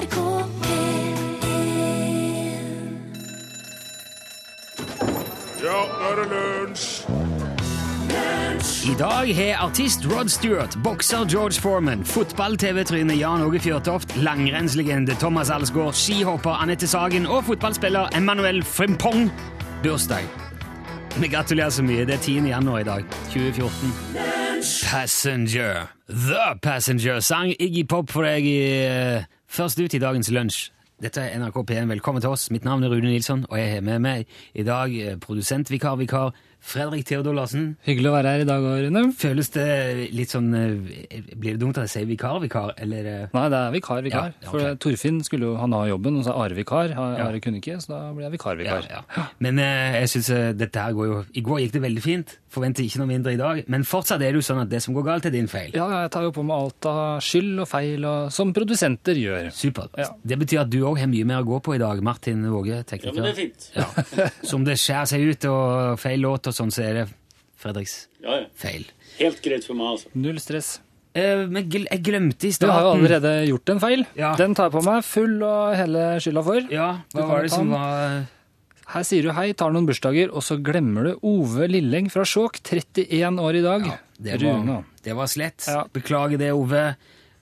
NRK P1 Ja, nå er det lunsj! I dag har artist Rod Stewart, bokser George Foreman, fotball-TV-tryne Jan Åge Fjørtoft, langrennslegende Thomas Alsgaard, skihopper Anette Sagen og fotballspiller Emmanuel Frimpong bursdag. Vi gratulerer så mye. Det er 10. januar i dag, 2014. Passenger. The Passenger sang Iggy Pop for deg i, eh, først ut i dagens lunsj. Dette er NRK P1. Velkommen til oss. Mitt navn er Rune Nilsson, og jeg har med meg i dag produsentvikarvikar vikar, vikar Fredrik Theodor Larsen. Hyggelig å være her i dag, Rune. Føles det litt sånn eh, Blir det dumt at jeg sier vikar, vikar, eller eh, Nei, det er vikar, vikar. Ja, ja, ok. For Torfinn skulle jo han ha jobben, og så er Are vikar. Are Ja. Kunne ikke, så da blir jeg vikar, vikar. Ja, ja. Men eh, jeg synes eh, dette her går jo I går gikk det veldig fint. Forventer ikke noe mindre i dag. Men fortsatt er det jo sånn at det som går galt, er din feil. Ja, jeg tar jo på meg alt av skyld og feil, og, som produsenter gjør. Supert. Ja. Det betyr at du òg har mye mer å gå på i dag, Martin Våge, tekniker. Ja, men det er fint. Ja. Så det skjærer seg ut og feil låt og sånn, så er det Fredriks Ja, ja. feil. Helt greit for meg, altså. Null stress. Eh, men gl jeg glemte i Du har jo allerede gjort en feil. Ja. Den tar jeg på meg full og hele skylda for. Ja, hva var det som var Her sier du hei, tar noen bursdager, og så glemmer du Ove Lilleng fra Skjåk, 31 år i dag. Det Rune. var, det var slett. Ja. Beklager det, Ove.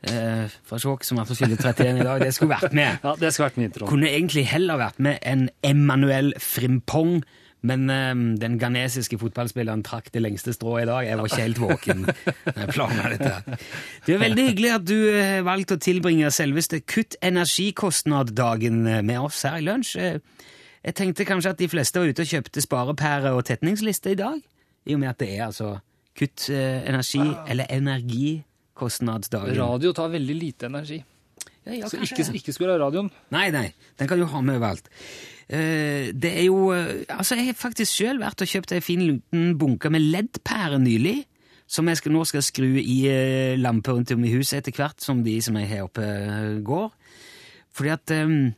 Eh, fra Skjåk, som er på fylle 31 i dag. Det skulle vært med. Ja, det skulle vært med. Kunne egentlig heller vært med en Emmanuel Frimpong, men eh, den ghanesiske fotballspilleren trakk det lengste strået i dag. Jeg var ikke helt våken når jeg planla dette. Det er veldig hyggelig at du eh, har valgt å tilbringe selveste Kutt energikostnad-dagen eh, med oss her i lunsj. Eh, Jeg tenkte kanskje at de fleste var ute og kjøpte sparepære og tetningsliste i dag, i og med at det er altså Kutt eh, energi, eller energikostnadsdagen. Radio tar veldig lite energi. Ja, Så ikke, ikke skulle ha radioen. Nei, nei, den kan du ha med overalt. Uh, det er jo uh, Altså, jeg har faktisk sjøl vært og kjøpt ei en fin liten bunke med LED-pærer nylig. Som jeg skal, nå skal skru i uh, lamper rundt om i huset etter hvert, som de som jeg har oppe, eh, går. Fordi at um,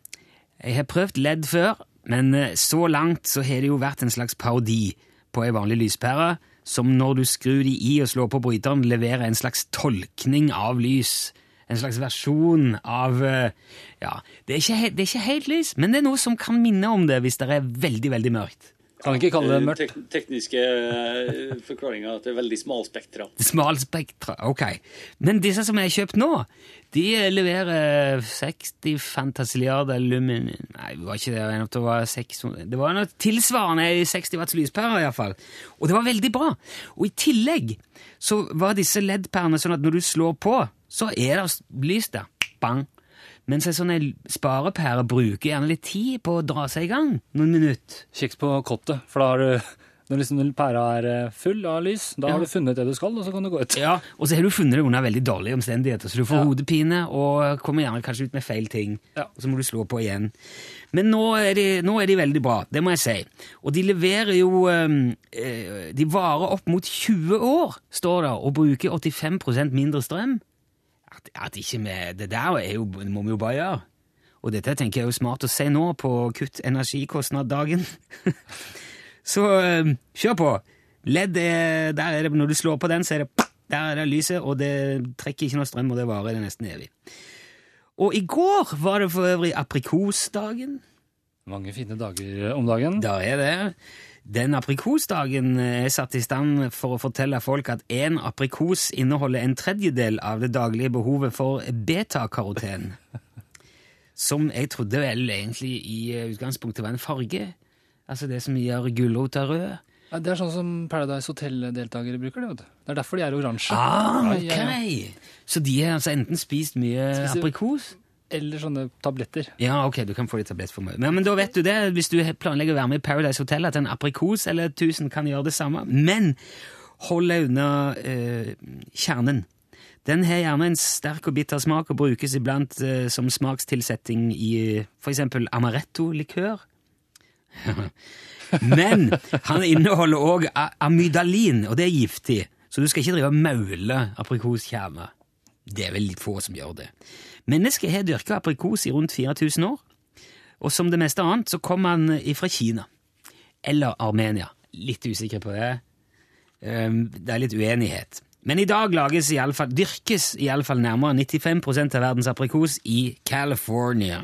jeg har prøvd LED før, men eh, så langt så har det jo vært en slags parodi på ei vanlig lyspære, som når du skrur de i og slår på bryteren, leverer en slags tolkning av lys. En slags versjon av eh, Ja, det er, ikke, det er ikke helt lys, men det er noe som kan minne om det hvis det er veldig, veldig mørkt. Kan ikke kalle det Eh, mørkt. Tek tekniske eh, forklaringer at det er veldig smalspektra. Smalspektra, ok. Men disse som jeg har kjøpt nå, de leverer 60 fantasiliarder lumin... Nei, det var ikke det, det var 600 Det var noe tilsvarende i 60 watts lyspærer iallfall. Og det var veldig bra. Og i tillegg så var disse LED-pærene sånn at når du slår på, så er det lys der. Bang. Mens en sånn sparepære bruker gjerne litt tid på å dra seg i gang. Noen minutter. Kjeks på kottet, for da har du når liksom pæra er eh, full av lys, da Ja. har du funnet det du skal, og så kan du gå ut. Ja, og så har du funnet det under veldig dårlige omstendigheter, så du får Ja. hodepine og kommer gjerne kanskje ut med feil ting, Ja. og så må du slå på igjen. Men nå er, de, nå er de veldig bra, det må jeg si. Og de leverer jo eh, eh, De varer opp mot 20 år, står det, og bruker 85% mindre strøm. At, at ikke vi Det der er jo, må vi jo bare gjøre. Og dette tenker jeg er jo smart å si nå på kutt energikostnad-dagen. Så eh, kjør på. LED er, der er det, Når du slår på den, så er det der er det lyset, og det trekker ikke noe strøm, og det varer det nesten evig. Og i går var det for øvrig aprikosdagen. Mange fine dager om dagen. Da er det. Den aprikosdagen er satt i stand for å fortelle folk at én aprikos inneholder en tredjedel av det daglige behovet for betakaroten. Som jeg trodde vel egentlig i utgangspunktet var en farge. Altså det som gjør gulrota rød. Ja, det er sånn som Paradise Hotel-deltakere bruker det. Det er derfor de er oransje. Ah, ok! Ja, ja, ja. Så de har altså enten spist mye Spiser- aprikos Eller sånne tabletter. Ja, ok, du kan få litt tablett for meg. Men, men da vet du det, hvis du planlegger å være med i Paradise Hotel, at en aprikos eller 1000 kan gjøre det samme. Men hold deg unna eh, kjernen. Den har gjerne en sterk og bitter smak og brukes iblant eh, som smakstilsetting i for eksempel amaretto-likør. Men han inneholder òg amydalin, og det er giftig. Så du skal ikke drive og maule aprikoskjerner. Det er vel få som gjør det. Mennesket har dyrka aprikos i rundt 4000 år, og som det meste annet så kom han fra Kina. Eller Armenia. Litt usikker på det. Um, Det er litt uenighet. Men i dag lages i alle fall, dyrkes iallfall nærmere 95% av verdens aprikos i California.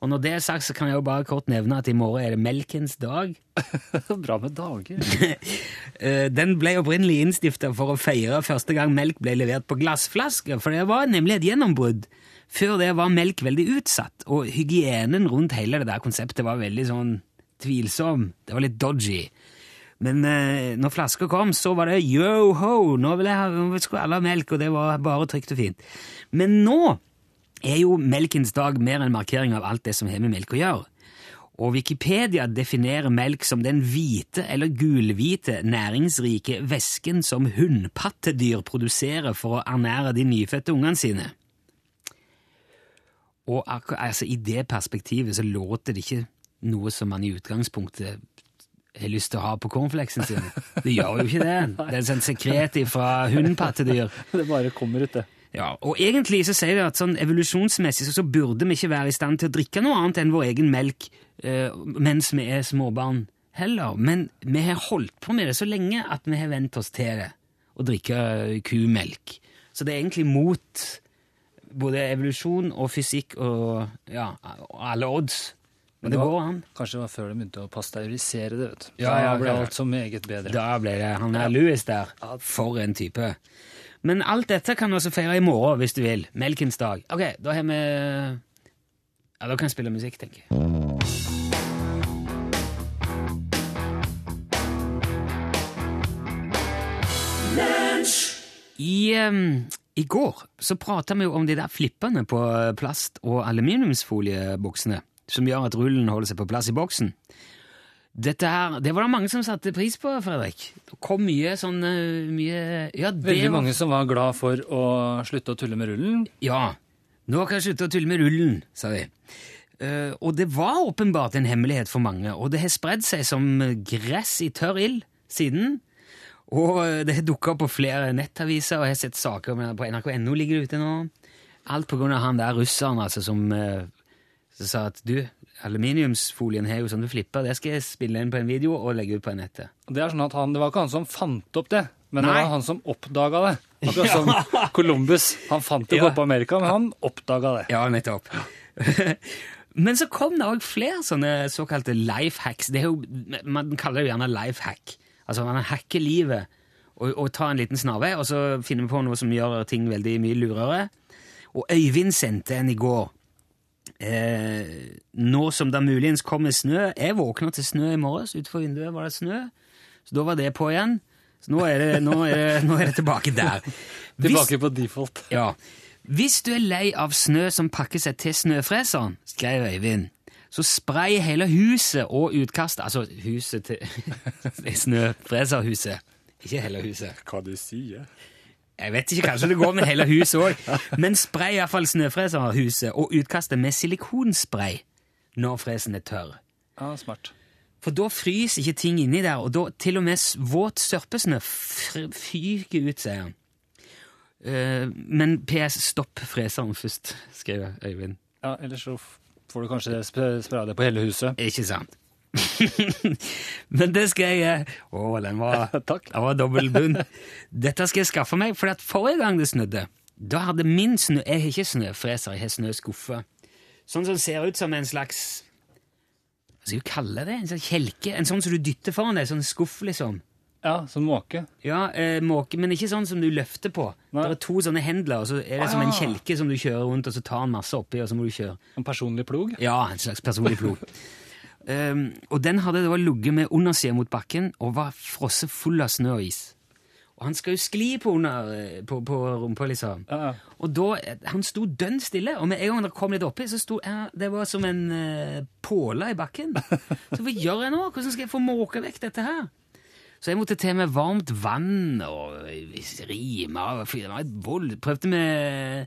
Og når det er sagt, så kan jeg jo bare kort nevne at i morgen er det melkens dag. Bra med dager. Eh, Den ble opprinnelig innstifta for å feire første gang melk ble levert på glassflasker, for det var nemlig et gjennombrudd. Før det var melk veldig utsatt, og hygienen rundt hele det der konseptet var veldig sånn tvilsom. Det var litt dodgy. Men eh, når flaska kom, så var det yo-ho, nå nå skulle alle ha melk, og det var bare trygt og fint. Men nå er jo melkens dag mer en markering av alt det som har med melk å gjøre. Og Wikipedia definerer melk som den hvite eller gulhvite næringsrike væsken som hunnpattedyr produserer for å ernære de nyfødte ungene sine. Og altså, i det perspektivet så låter det ikke noe som man i utgangspunktet har lyst til å ha på cornflakesen sin. Det gjør jo ikke det. Det er sånn sekret fra hundepattedyr. Det bare kommer ut, det. Ja, og egentlig så sier det at sånn evolusjonsmessig så, så burde vi ikke være i stand til å drikke noe annet enn vår egen melk uh, mens vi er småbarn heller. Men vi har holdt på med det så lenge at vi har vent oss til det, å drikke kumelk. Så det er egentlig mot både evolusjon og fysikk og ja, alle odds. Men det det var- går an. Kanskje det var før de begynte å pasteurisere det, vet du. Ja, ja, da ble alt så meget bedre. Da ble det han er Louis der. For en type. Men alt dette kan du også feire i morgen, hvis du vil. Melkens dag. Ok, da har vi Ja, da kan jeg spille musikk, tenker jeg. I, em, I går så prata vi jo om de der flippene på plast- og aluminiumsfolieboksene, som gjør at rullen holder seg på plass i boksen. Dette her, Det var det mange som satte pris på, Fredrik. Det kom mye sånn eh, mye, ja, det Veldig var- mange som var glad for å slutte å tulle med rullen. Ja, nå kan jeg slutte å tulle med rullen, sa de. Uh, og det var åpenbart en hemmelighet for mange, og det har spredd seg som gress i tørr ild siden. Og eh, det har dukka opp på flere nettaviser, og jeg har sett saker om det på nrk.no ligger det ute nå. Alt på grunn av han der russeren altså, som, eh, som sa at du, aluminiumsfolien har jo sånn du flipper, det skal jeg spille inn på en video og legge ut på nettet. Det er sånn at han, det var ikke han som fant opp det, men det var han som oppdaga det. Akkurat som Columbus. Han fant det Ja. på Amerika, men han oppdaga det. Ja, nettopp. Men så kom det òg flere sånne såkalte life hacks. Det jo, man kaller det jo gjerne life hack. Altså man hacker livet og, og tar en liten snarvei, og så finner vi på noe som gjør ting veldig mye lurere. Og Øyvind sendte en i går. Eh, nå som det muligens kommer snø Jeg våkna til snø i morges. Utenfor vinduet var det snø. Så da var det på igjen. Så nå er det, nå er det, nå er det tilbake der. Hvis- Tilbake på default. ja. Hvis du er lei av snø som pakker seg til snøfreseren, skrev Øyvind, så spray hele huset og utkastet Altså huset til Snøfreserhuset. Ikke hele huset. Hva du sier? Jeg vet ikke, kanskje det går med hele huset òg. Men spray iallfall snøfreserhuset og utkastet med silikonspray når fresen er tørr. Ja, smart. For da fryser ikke ting inni der, og da til og med våt sørpesnø fyker ut, sier han. Uh, men PS, stopp freseren først, skrev Øyvind. Ja, Ellers så får du kanskje sp- spraya det på hele huset. Ikke sant? men det skal jeg Å, den var, Takk. den var dobbel bunn. Dette skal jeg skaffe meg, for at forrige gang det snødde, da hadde min snø Jeg har ikke snøfreser, jeg har snøskuffe. Sånn som ser ut som en slags Hva skal du kalle det? En slags kjelke? En sånn som du dytter foran deg? Sånn skuff, liksom? Ja, som måke. Ja, eh, måke, men ikke sånn som du løfter på. Nei. Det er to sånne hendler, og så er det som en kjelke som du kjører rundt, og så tar den masse oppi, og så må du kjøre. En personlig plog. Ja, en slags personlig plog. um, og den hadde da ligget med undersida mot bakken og var frosset full av snø og is. Og han skal jo skli på, under, eh, på, på rumpa, liksom. Ja. Og da, eh, Han sto dønn stille, og med en gang det kom litt oppi, så sto ja, det var som en uh, påle i bakken. Så hva gjør jeg nå? Hvordan skal jeg få måke vekk dette her? Så jeg måtte til med varmt vann og rime og fyre var et vold. Prøvde med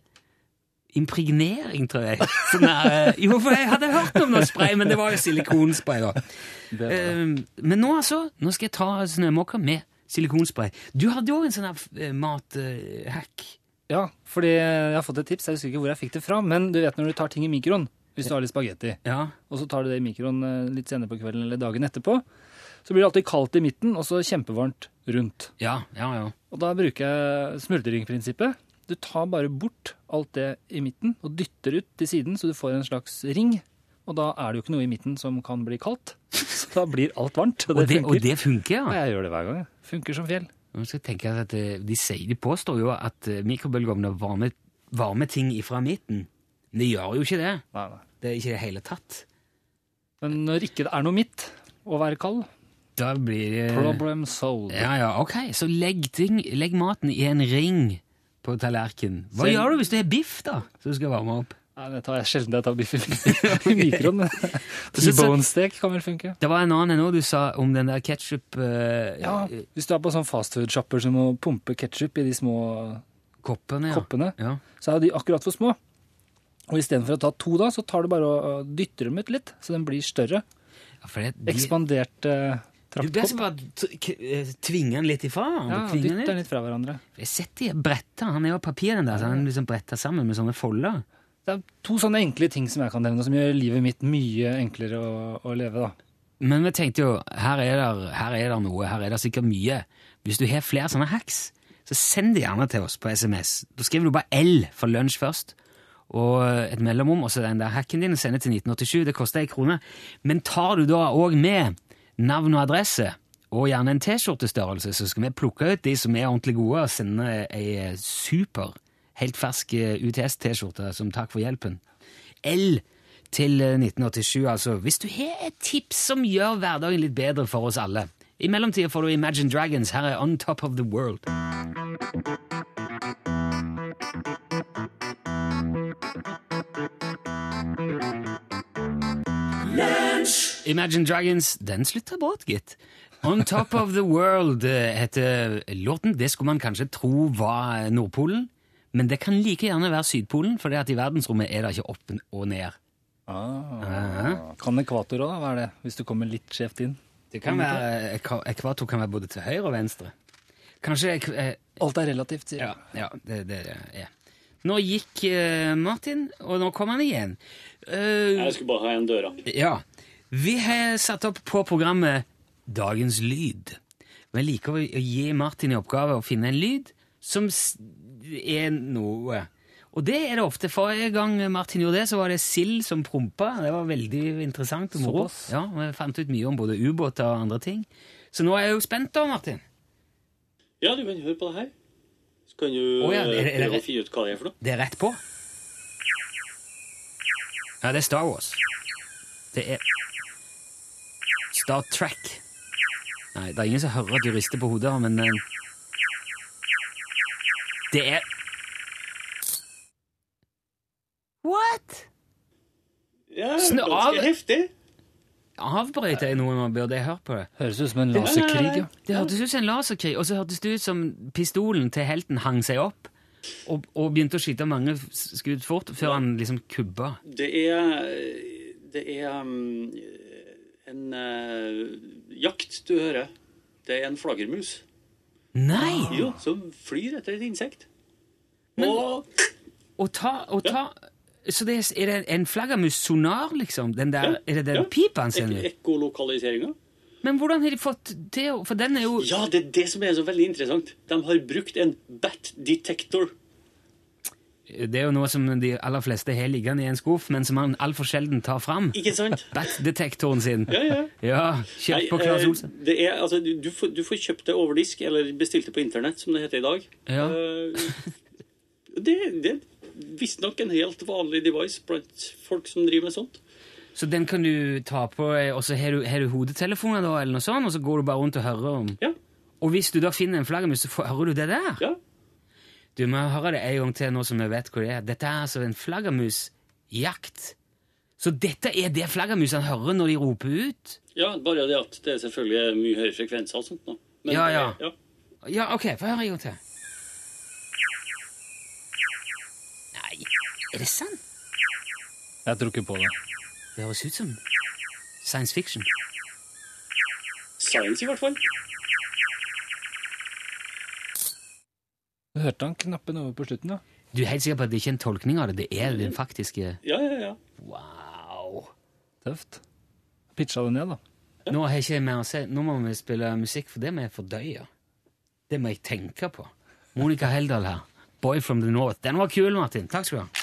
impregnering, tror jeg. Sånn der, eh, jo, for jeg hadde hørt om noe spray, men det var jo silikonspray, da. Det var det. Eh, men nå altså, nå skal jeg ta snømåker med silikonspray. Du hadde jo en sånn eh, mathack. Ja, fordi jeg har fått et tips. Jeg husker ikke hvor jeg fikk det fra, men du vet når du tar ting i mikroen, hvis du har litt spagetti, ja. og så tar du det i mikroen eh, litt senere på kvelden eller dagen etterpå, så blir det alltid kaldt i midten, og så kjempevarmt rundt. Ja, ja, ja. Og da bruker jeg smuldringprinsippet. Du tar bare bort alt det i midten og dytter ut til siden, så du får en slags ring. Og da er det jo ikke noe i midten som kan bli kaldt. Så da blir alt varmt. Og Og det, det, funker. og det funker, Ja, Og jeg gjør det hver gang. Det Funker som fjell. Nå skal jeg tenke at de, sier, de påstår jo at eh, mikrobølgeovner varmer, varme ting ifra midten. Men det gjør jo ikke det. Nei, nei. Det er ikke det hele tatt. Men når ikke det er noe midt å være kald, Da blir det problem solved. Ja, ja, ok. Så legg, ting, legg maten i en ring på tallerkenen. Hva Selv- gjør du hvis det er biff, da, som du skal varme opp? Nei, det tar jeg sjelden jeg tar biff i i mikroen. Så- så- T-bone-stek kan vel funke. Det var en annen enn du sa om den der ketsjup Ja, hvis du er på sånn fastfood-shopper som må pumpe ketsjup i de små koppene. Ja. koppene, Ja. så er de akkurat for små. Og istedenfor å ta to, da, så tar du bare og dytter dem ut litt, så den blir større. Ja, for det, de, Ekspandert eh, du blir som bare eh, tvinger den litt ifra. Ja, dytter den litt. fra hverandre. Jeg setter bretta. Han er jo papir, den der, så han er liksom bretta sammen med sånne folder. Det er to sånne enkle ting som jeg kan nevne, som gjør livet mitt mye enklere å, å leve. da. Men vi tenkte jo, her er, der, her er der noe, her er det sikkert mye. Hvis du har flere sånne hacks, så send det gjerne til oss på SMS. Da skriver du bare L for lunsj først, og et mellomrom, og så den der hacken din, og sender til 1987. Det koster ei krone. Men tar du da òg med navn og adresse, og gjerne en T-skjortestørrelse, så skal vi plukke ut de som er ordentlig gode, og sende ei super, helt fersk eh, UTS-T-skjorte som takk for hjelpen. L til eh, 1987, altså. Hvis du har et tips som gjør hverdagen litt bedre for oss alle. I mellomtida får du Imagine Dragons. Her er On Top of the World. Imagine Dragons, den slutter brått, gitt. On Top of the World eh, heter låten. Det skulle man kanskje tro var Nordpolen, men det kan like gjerne være Sydpolen, for i verdensrommet er det ikke opp og ned. Ah. Kan ekvator òg, være det? Hvis du kommer litt skjevt inn? Det kan være, ekvator kan være både til høyre og venstre. Kanskje ek, eh, Alt er relativt, sier Ja, ja det, det er. Nå gikk eh, Martin, og nå kom han igjen. Uh, Jeg skulle bare ha en døra. ja. Vi har satt opp på programmet Dagens lyd. Vi liker å gi Martin i oppgave å finne en lyd som er noe. Og det er det ofte. Forrige gang Martin gjorde det, så var det sild som prompa. Det var veldig interessant og moro. Ja, Vi fant ut mye om både ubåter og andre ting. Så nå er jeg jo spent, da, Martin. Ja, du kan høre på det her. Så kan du oh, ja, er det- det prøve rett? å finne ut hva det er for noe. Det er rett på. Ja, det er Star Wars. Det er Star Trek. Nei, det er ingen som hører at du rister på hodet, men eh, Det er What?! Ja, Snø av! ganske heftig. Avbrøt jeg noe man Burde jeg hørt på det? Høres ut som en laserkrig. ja. Det hørtes ut som en laserkrig, og så hørtes det ut som pistolen til helten hang seg opp og, og begynte å skyte mange skudd fort før han liksom kubba. Det er Det er um, en uh, jakt du hører. Det er en flaggermus Nei! jo, som flyr etter et insekt. Men- Og Og ta, og ta Så det er, er det en flaggermus-sonar, liksom? Den der, Ja, Er det den ja. pipa han sender? ek ekkolokaliseringa. Men hvordan har de fått det? For den er jo Ja, det er det som er så veldig interessant. De har brukt en bat detector. Det er jo noe som de aller fleste har liggende i en skuff, men som man altfor sjelden tar fram. Ikke sant? Bat-detektoren sin. Ja, ja. Ja, kjøpt på Nei, Claes eh, Olsen. Det er, altså, du, du, får, du får kjøpt det over disk, eller bestilt det på internett, som det heter i dag. Ja. Eh, det, det er visstnok en helt vanlig device blant folk som driver med sånt. Så den kan du ta på, eh, og så har du, har du hodetelefoner da, eller noe sånt, og så går du bare rundt og hører om Ja, Og hvis du da finner en flaggermus, så hører du det der? ja. Du må høre det en gang til nå som vi vet hvor det er. Dette er altså en flaggermusjakt. Så dette er det flaggermusene hører når de roper ut? ja, bare det at det er selvfølgelig mye høyere frekvenser og sånt nå. Men, Ja, ja. ja. Ja, ok, få høre en gang til. Nei, er det sant? Jeg tror ikke på det. Det høres ut som science fiction. Science i hvert fall. Du hørte han knappen over på slutten, da? Du er helt sikker på at det ikke er en tolkning av det? Det er den faktiske Ja, ja, ja. Wow! Tøft. Pitcha det ned, da. Nå har jeg ikke mer å si. Nå må vi spille musikk, for det må jeg fordøye. Det må jeg tenke på. Monica Heldal her. Boy from the North. Den var kul, Martin. Takk skal du ha.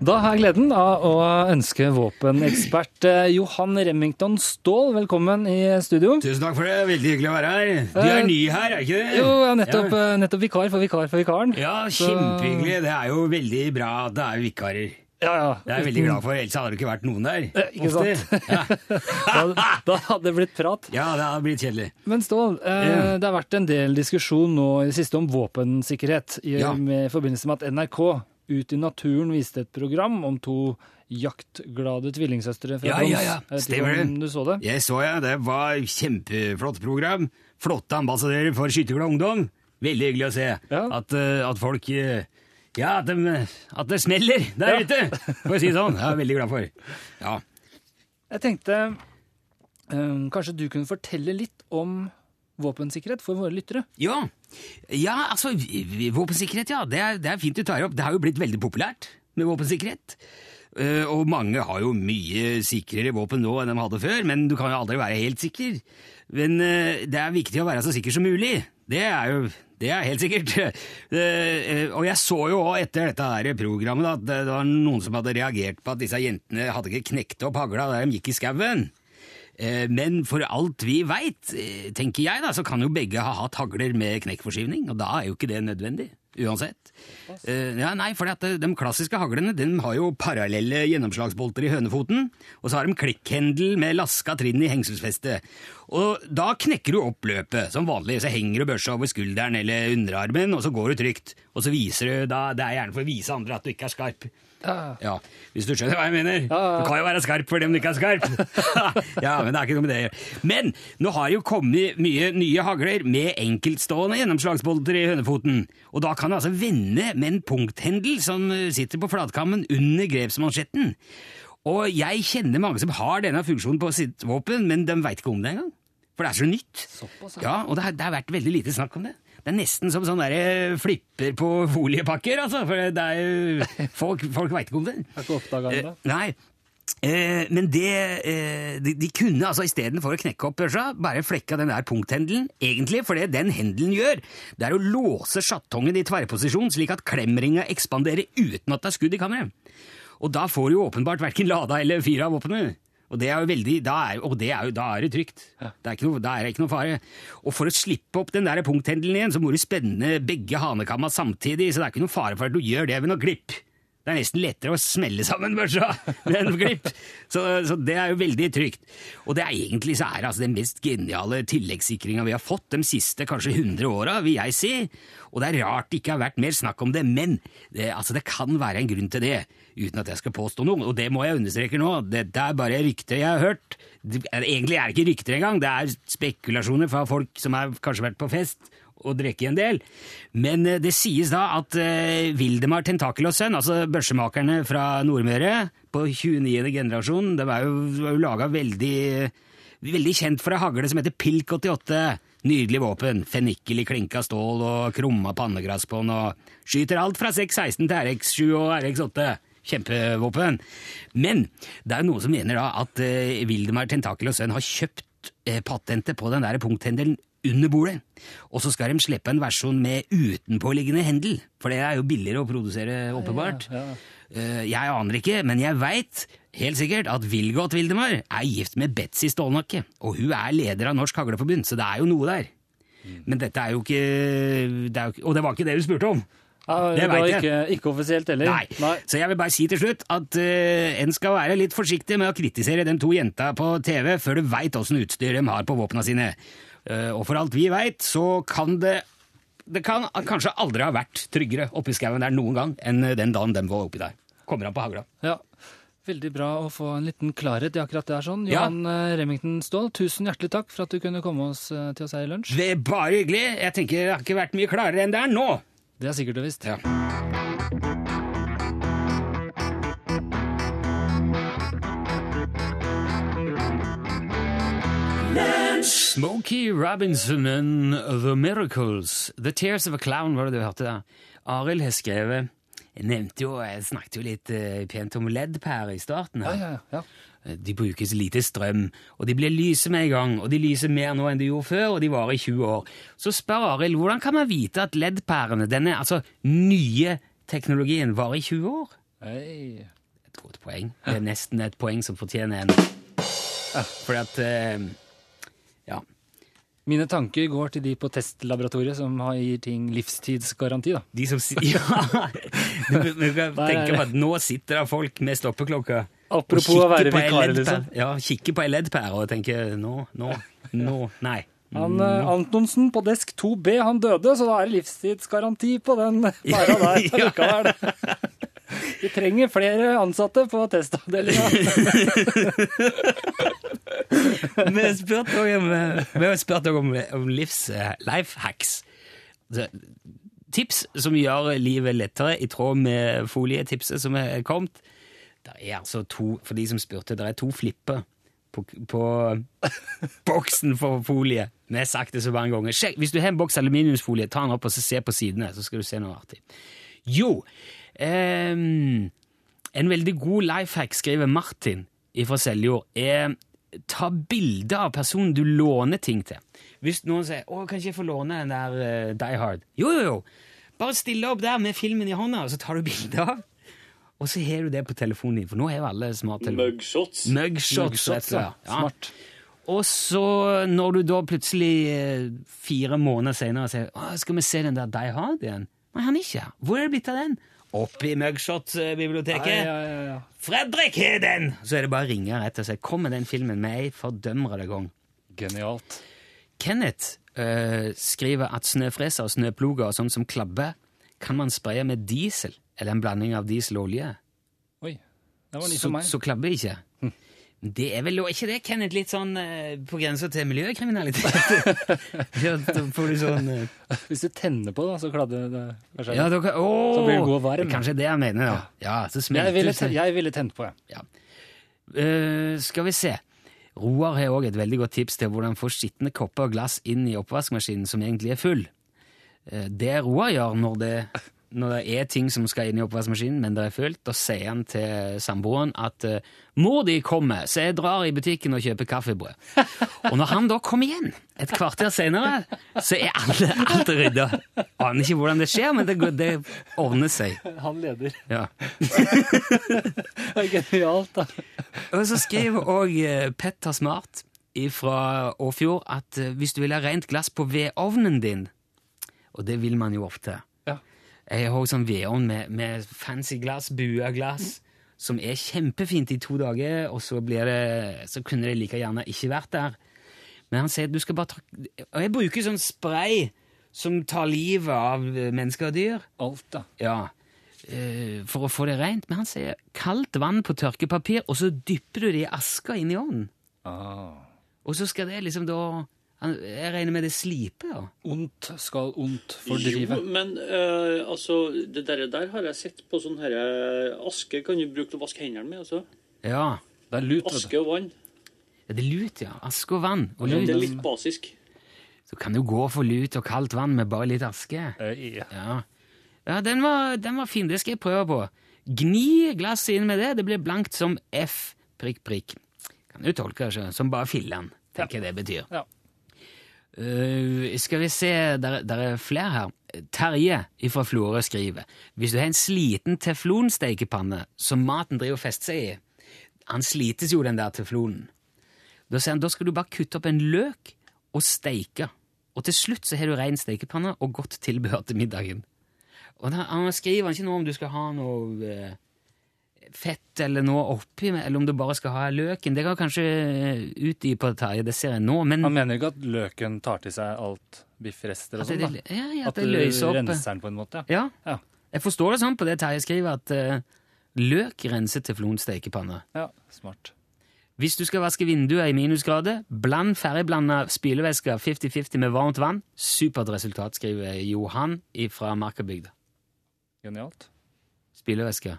Da har jeg gleden av å ønske våpenekspert eh, Johan Remington Ståhl velkommen i studio. Tusen takk for det. Veldig hyggelig å være her. Du er ny her, er ikke det? Jo, jeg er nettopp, Ja, eh, nettopp vikar for vikar for vikaren. ja kjempehyggelig. Det er jo veldig bra at det er vikarer. Ja, ja. Det er jeg veldig glad for, ellers hadde det ikke vært noen der. Eh, ikke Ofte. sant? Ja. Da, da hadde det blitt prat. ja, det hadde blitt kjedelig. Men Stål, eh, yeah. det har vært en del diskusjon nå i det siste om våpensikkerhet i, Ja. med forbindelse med at NRK Ut i naturen viste et program om to jaktglade tvillingsøstre fra Ja, Troms. ja, ja. Stemmer det. Du så det? Jeg så ja, det var kjempeflott program. Flotte ambassadører for skytterglad ungdom. Veldig hyggelig å se Ja. at, eh, at folk eh, Ja, at, de, at det smeller der Ja. ute, for å si det sånn. Jeg er veldig glad for. Ja. Jeg tenkte um, kanskje du kunne fortelle litt om våpensikkerhet for våre lyttere. Ja, ja altså Våpensikkerhet, ja. Det er, det er fint du tar opp. Det har jo blitt veldig populært med våpensikkerhet. Eh, og mange har jo mye sikrere våpen nå enn de hadde før, men du kan jo aldri være helt sikker. Men eh, det er viktig å være så sikker som mulig. Det er jo det er helt sikkert. Eh, og jeg så jo òg etter dette her programmet at det var noen som hadde reagert på at disse jentene hadde ikke knekt opp hagla da de gikk i skauen. Eh, Men for alt vi veit, eh, tenker jeg, da, så kan jo begge ha hatt hagler med knekkforskyvning, og da er jo ikke det nødvendig. Uansett. Eh, ja, nei, for De klassiske haglene de har jo parallelle gjennomslagsbolter i hønefoten, og så har de klikkhendel med laska trinn i hengselsfestet. Og Da knekker du opp løpet som vanlig, så henger du børsa over skulderen eller underarmen, og så går du trygt. Og så viser du, da, Det er gjerne for å vise andre at du ikke er skarp. Ja. Hvis du skjønner hva jeg mener. Du kan jo være skarp for dem du ikke er skarp. ja, Men det er ikke noe med det. Men nå har jo kommet mye nye hagler med enkeltstående gjennomslagsbolter i hønefoten. Og da kan du altså vende med en punkthendel som sitter på flatkammen under grepsmansjetten. Og jeg kjenner mange som har denne funksjonen på sitt våpen, men de veit ikke om det engang. For det er så nytt. Såpass, ja. Ja, og det har, det har vært veldig lite snakk om det. Det er nesten som sånn flipper på foliepakker, altså. For det er jo Folk, folk veit ikke om det. Har ikke oppdaga det. Eh, nei. Eh, men det eh, de, de kunne altså istedenfor å knekke opp børsa, bare flekka den der punkthendelen. Egentlig, for det den hendelen gjør, det er å låse sjatongen i tverrposisjon, slik at klemringa ekspanderer uten at det er skudd i kammeret. Og da får du jo åpenbart verken lada eller fyra våpenet. Og det er jo veldig, da er, og det er jo, da er det trygt. Det er ikke noe, da er det ikke noe fare. Og for å slippe opp den der punkthendelen igjen, så må du spenne begge hanekamma samtidig, så det er ikke noe fare for at du gjør det ved noe glipp. Det er nesten lettere å smelle sammen børsa med en glipp. Så, så det er jo veldig trygt. Og det er egentlig så er det altså den mest geniale tilleggssikringa vi har fått de siste kanskje 100 åra, vil jeg si. Og det er rart det ikke har vært mer snakk om det, men det, altså det kan være en grunn til det, uten at jeg skal påstå noe. Og det må jeg understreke nå. Dette er bare rykter jeg har hørt. Det, egentlig er det ikke rykter engang, det er spekulasjoner fra folk som har kanskje vært på fest og drikke en del. Men eh, det sies da at eh, Vildemar Tentakel og Sønn, altså børsemakerne fra Nordmøre på 29. generasjon, de er jo, var jo laga veldig, veldig kjent for ei hagle som heter Pilk 88. Nydelig våpen. Fennikel i klinka stål og krumma pannegrass på den, og skyter alt fra 616 til RX7 og RX8. Kjempevåpen. Men det er noen som mener da at eh, Vildemar Tentakel og Sønn har kjøpt eh, patentet på den der punkthendelen under bordet. Og så skal de slippe en versjon med utenpåliggende hendel, for det er jo billigere å produsere, åpenbart. Ja, ja. Eh, Jeg aner ikke, men jeg veit helt sikkert at Vilgot Vildemar er gift med Betzy Stålnakke, og hun er leder av Norsk Hagleforbund, så det er jo noe der. Men dette er jo ikke, det er jo ikke Og det var ikke det du spurte om! Det var jeg. ikke, ikke offisielt heller. Nei. Så jeg vil bare si til slutt at uh, en skal være litt forsiktig med å kritisere de to jenta på TV før du veit åssen utstyr de har på våpna sine. Uh, og for alt vi veit, så kan det det kan kanskje aldri ha vært tryggere oppi skauen der noen gang enn den dagen de var oppi der. Kommer an på hagla. Ja. Veldig bra å få en liten klarhet i akkurat det her. sånn. Ja. Johan eh, Remington Ståhl, tusen hjertelig takk for at du kunne komme oss, eh, til oss her i lunsj. Det er bare hyggelig. Jeg tenker det har ikke vært mye klarere enn det er nå. Det er sikkert og visst. Ja. Smokey Robinson and The Miracles. The Tears of a Clown, var det du hørte der. Arild har skrevet Jeg nevnte jo, jeg snakket jo litt eh, pent om LED-pærer i starten. Ja, her. ja, ja. Eh, De brukes lite strøm, og de blir lyse med en gang, og de lyser mer nå enn de gjorde før, og de varer i 20 år. Så spør Arild hvordan kan man vite at LED-pærene, denne altså nye teknologien, varer i 20 år? Hei. Et godt poeng. Det er nesten et poeng som fortjener en. Fordi at eh, Ja. Mine tanker går til de på testlaboratoriet som har gir ting livstidsgaranti. da. De som Ja! Du, du kan Der er tenke på at nå sitter det folk med stoppeklokke Apropos å være vikar, LED-pære. liksom. Ja, kikke på ei LED-pære og tenke nå, nå, nå, nei. Han, eh, Antonsen på desk 2B han døde, så da er det livstidsgaranti på den pæra der. likevel. Vi trenger flere ansatte på testavdelinga. Vi har spurt òg om, spurt om, om livs life hacks. Tips som gjør livet lettere, i tråd med folietipset som er kommet. Det er altså to, for de som spurte, det er to flipper på, på boksen for folie. Vi har sagt det så mange ganger. Sjekk, hvis du har en boks aluminiumsfolie, ta den opp og så se på sidene, så skal du se noe artig. Jo, ehm, en veldig god life hack, skriver Martin fra Seljord, er ta bilde av personen du låner ting til. Hvis noen sier 'Å, kan ikke jeg få låne den der uh, Die Hard?' Jo, jo, jo! Bare stille opp der med filmen i hånda, og så tar du bilde av. Og så har du det på telefonen din, for nå har jo alle smarttelefoner. Mugshots. Mugshots, slett. Ja. Smart. Og så, når du da plutselig eh, fire måneder senere sier Å, 'Skal vi se den der Die Hard igjen?' Nei, han er ikke her. Hvor er det blitt av den? Oppi Mugshot-biblioteket. Ja, ja, ja, ja. Fredrik har den! Så er det bare å ringe rett og si 'Kom med den filmen med ei fordømrende gang'. Genialt. Kenneth øh, skriver at snøfreser og snøploger og sånn som klabber kan man spraye med diesel, eller en blanding av diesel og olje. Oi, det var ny Så, for meg. så klabber ikke. Det er vel lov- ikke det, Kenneth, litt sånn eh, på grensa til miljøkriminalitet? ja, da får du sånn eh, Hvis du tenner på det, så kladder det kanskje. Ja, da kan, åh, Så blir det god og varm. Kanskje det jeg mener, da. Ja, så jeg, smelter ville, ten- jeg ville tent på, jeg. Ja. Eh, skal vi se. Roar har òg et veldig godt tips til hvordan få skitne kopper og glass inn i oppvaskmaskinen som egentlig er full. Eh, det Roar gjør når det, når det er ting som skal inn i oppvaskmaskinen, men det er fullt, da sier han til samboeren at eh, 'mor di kommer, så jeg drar i butikken og kjøper kaffebrød'. Og når han da kommer igjen, et kvarter senere, så er alle, alt rydda. Aner ikke hvordan det skjer, men det, det ordner seg. Han leder. Ja. Det er Genialt, da. Og så skriver òg Petter Smart fra Åfjord at eh, hvis du vil ha rent glass på vedovnen din, og det vil man jo ofte Ja. Jeg har også sånn vedovn med, med fancy glass, bua glass, som er kjempefint i to dager, og så, blir det, så kunne det like gjerne ikke vært der. Men han sier at du skal bare ta Og jeg bruker sånn spray som tar livet av eh, mennesker og dyr. Alt, da. Ja, eh, for å få det rent. Men han sier kaldt vann på tørkepapir, og så dypper du det i aska inn i ovnen. Ah. Og så skal det liksom da Jeg regner med det sliper, da. Ondt skal ondt fordrive. Jo, men uh, altså, det der, der har jeg sett på sånn her eh, Aske kan du bruke til å vaske hendene med. altså. Ja. Det er lut. Aske og vann. ja det er lut, ja. Aske og vann. Og Det er litt basisk. Så kan du gå for lut og kaldt vann med bare litt aske. Uh, ja. Ja, ja den, var, den var fin. Det skal jeg prøve på. Gni glasset inn med det. Det blir blankt som F, prikk, prikk. Kan du tolke det som bare fillen, tenker jeg det betyr. Ja. Eh, skal vi se, der, er flere her. Terje fra Florø skriver hvis du har en sliten teflonstekepanne som maten driver og fester seg i Han slites jo, den der teflonen. Da sier han da skal du bare kutte opp en løk og steike. Og til slutt så har du ren stekepanne og godt tilbehør til middagen. Og da, Han skriver ikke noe om du skal ha noe eh, fett eller noe oppi, eller om du bare skal ha løken. Det kan kanskje eh, utdype det Terje, det ser jeg nå. Men Han mener ikke at løken tar til seg alt biffrester og at sånn, da? ja, ja, at At det løser opp. renser den på en måte? Ja. Ja. Jeg forstår det sånn på det Terje skriver, at uh, løk renser teflonstekepanne. Ja, smart. Hvis du skal vaske vinduer i minusgrader, bland ferdigblanda spylevæske 50-50 med varmt vann. Supert resultat, skriver Johan fra Markabygda. Genialt. Spylevæske.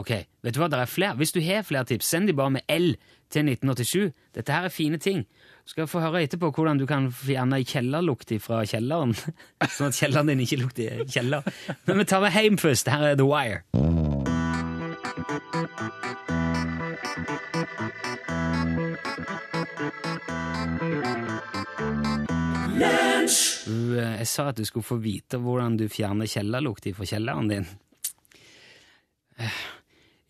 Ok, vet du hva, det er flere. Hvis du har flere tips, send de bare med L til 1987. Dette her er fine ting. Du skal få høre etterpå hvordan du kan fjerne kjellerlukt fra kjelleren. Sånn at kjelleren din ikke lukter kjeller. Men vi tar med hjem først. Her er The Wire. Du, eh, Jeg sa at du skulle få vite hvordan du fjerner kjellerlukt fra kjelleren din.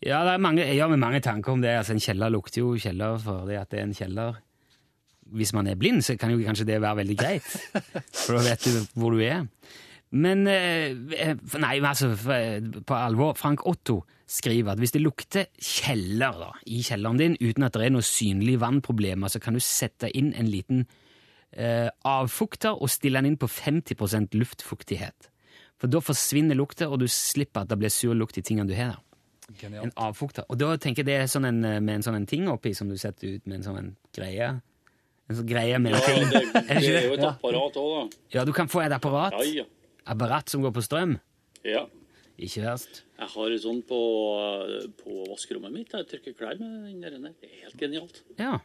Eh, Ja, det er mange, jeg gjør meg mange tanker om det. Altså, en kjeller lukter jo kjeller fordi at det er en kjeller. Hvis man er blind, så kan jo kanskje det være veldig greit, for da vet du hvor du er. Men eh, Nei, altså, på alvor. Frank Otto skriver at hvis det lukter kjeller da, i kjelleren din uten at det er noe synlig vannproblemer, så kan du sette inn en liten eh, avfukter og stille den inn på 50% luftfuktighet. For da forsvinner lukta, og du slipper at det blir sur lukt i tingene du har der. En avfukter. Og da tenker jeg det er sånn en, med en sånn en ting oppi som du setter ut med en sånn en greie. En sånn greie med en Ja, ting. det, det det er jo et apparat òg, da. Ja, du kan få et apparat. Ja, ja. Apparat som går på strøm. ja. Ikke verst. Jeg har en sånn på, på vaskerommet mitt. Jeg trykker klær med den der. Det er helt genialt. Ja.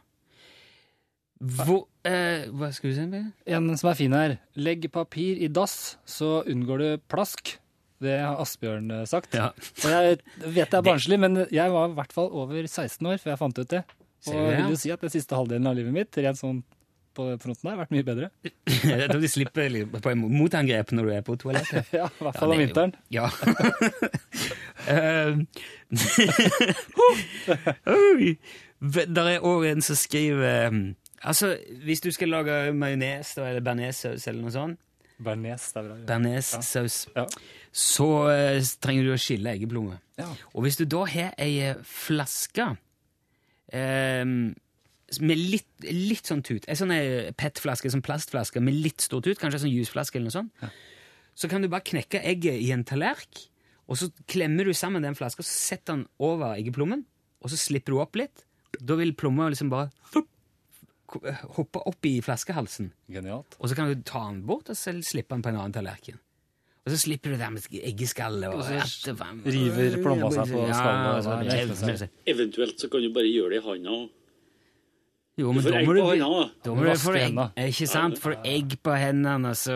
Hvor eh, Hva skal du si? En som er fin her. Legg papir i dass, så unngår du plask. Det har Asbjørn eh, sagt. Ja. Og jeg vet det er barnslig, men jeg var i hvert fall over 16 år før jeg fant ut det. Og vil jo si at den siste halvdelen av livet mitt rent sånn på fronten her, har vært mye bedre. Jeg tror de slipper på motangrep når du er på toalettet. Ja, I hvert fall Ja, om er vinteren. Ja. Der er òg en som skriver um, Altså, hvis du skal lage majones eller bearnéssaus eller noe sånt, Bearnéssaus, Ja. så eh, trenger du å skille eggeplomme. Ja. Og hvis du da har ei eh, flaske eh, med litt, litt sånn tut, ei sånn eh, PET-flaske, sånn plastflaske med litt stor tut, kanskje en sånn jusflaske eller noe sånt, så kan du bare knekke egget i en tallerk, og så klemmer du sammen den flaska, så setter den over eggeplommen, og så slipper du opp litt. Da vil plomma liksom bare hoppe opp i flaskehalsen. Genialt. Og så kan du ta den bort og så slippe den på en annen tallerken. Og så slipper du det med eggeskallet og Og så river plomma seg på skallet, Ja, er- Eventuelt så kan du bare gjøre det i handa. Jo, Du får egg på hendene, da. da må du får få egg, hendene. ikke sant? Får egg på hendene, og så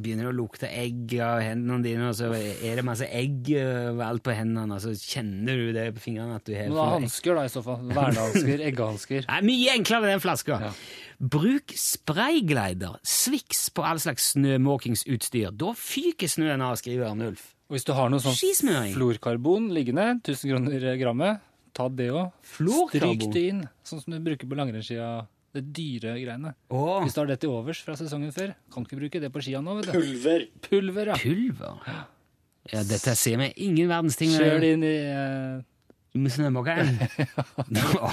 begynner det å lukte egg av hendene dine, og så er det masse egg overalt på hendene, og så kjenner du det på fingrene at du har Men da hansker, da, i så fall. Vernehansker, eggehansker. Det er mye enklere med den flaska. Ja. Bruk sprayglider, Swix på all slags snømåkingsutstyr. Da fyker snøen av, skriver Arnulf. Og hvis du har noe sånn florkarbon liggende, 1000 kroner grammet, ta det òg. Stryk det inn, sånn som du bruker på langrennsskia. Det dyre greiene. Åh, Hvis du har det til overs fra sesongen før, kan ikke bruke det på skia nå, vet du. Pulver. Pulver, ja. pulver. Ja, dette ser vi ingen verdens ting Kjør det inn i uh, med snømåkeren.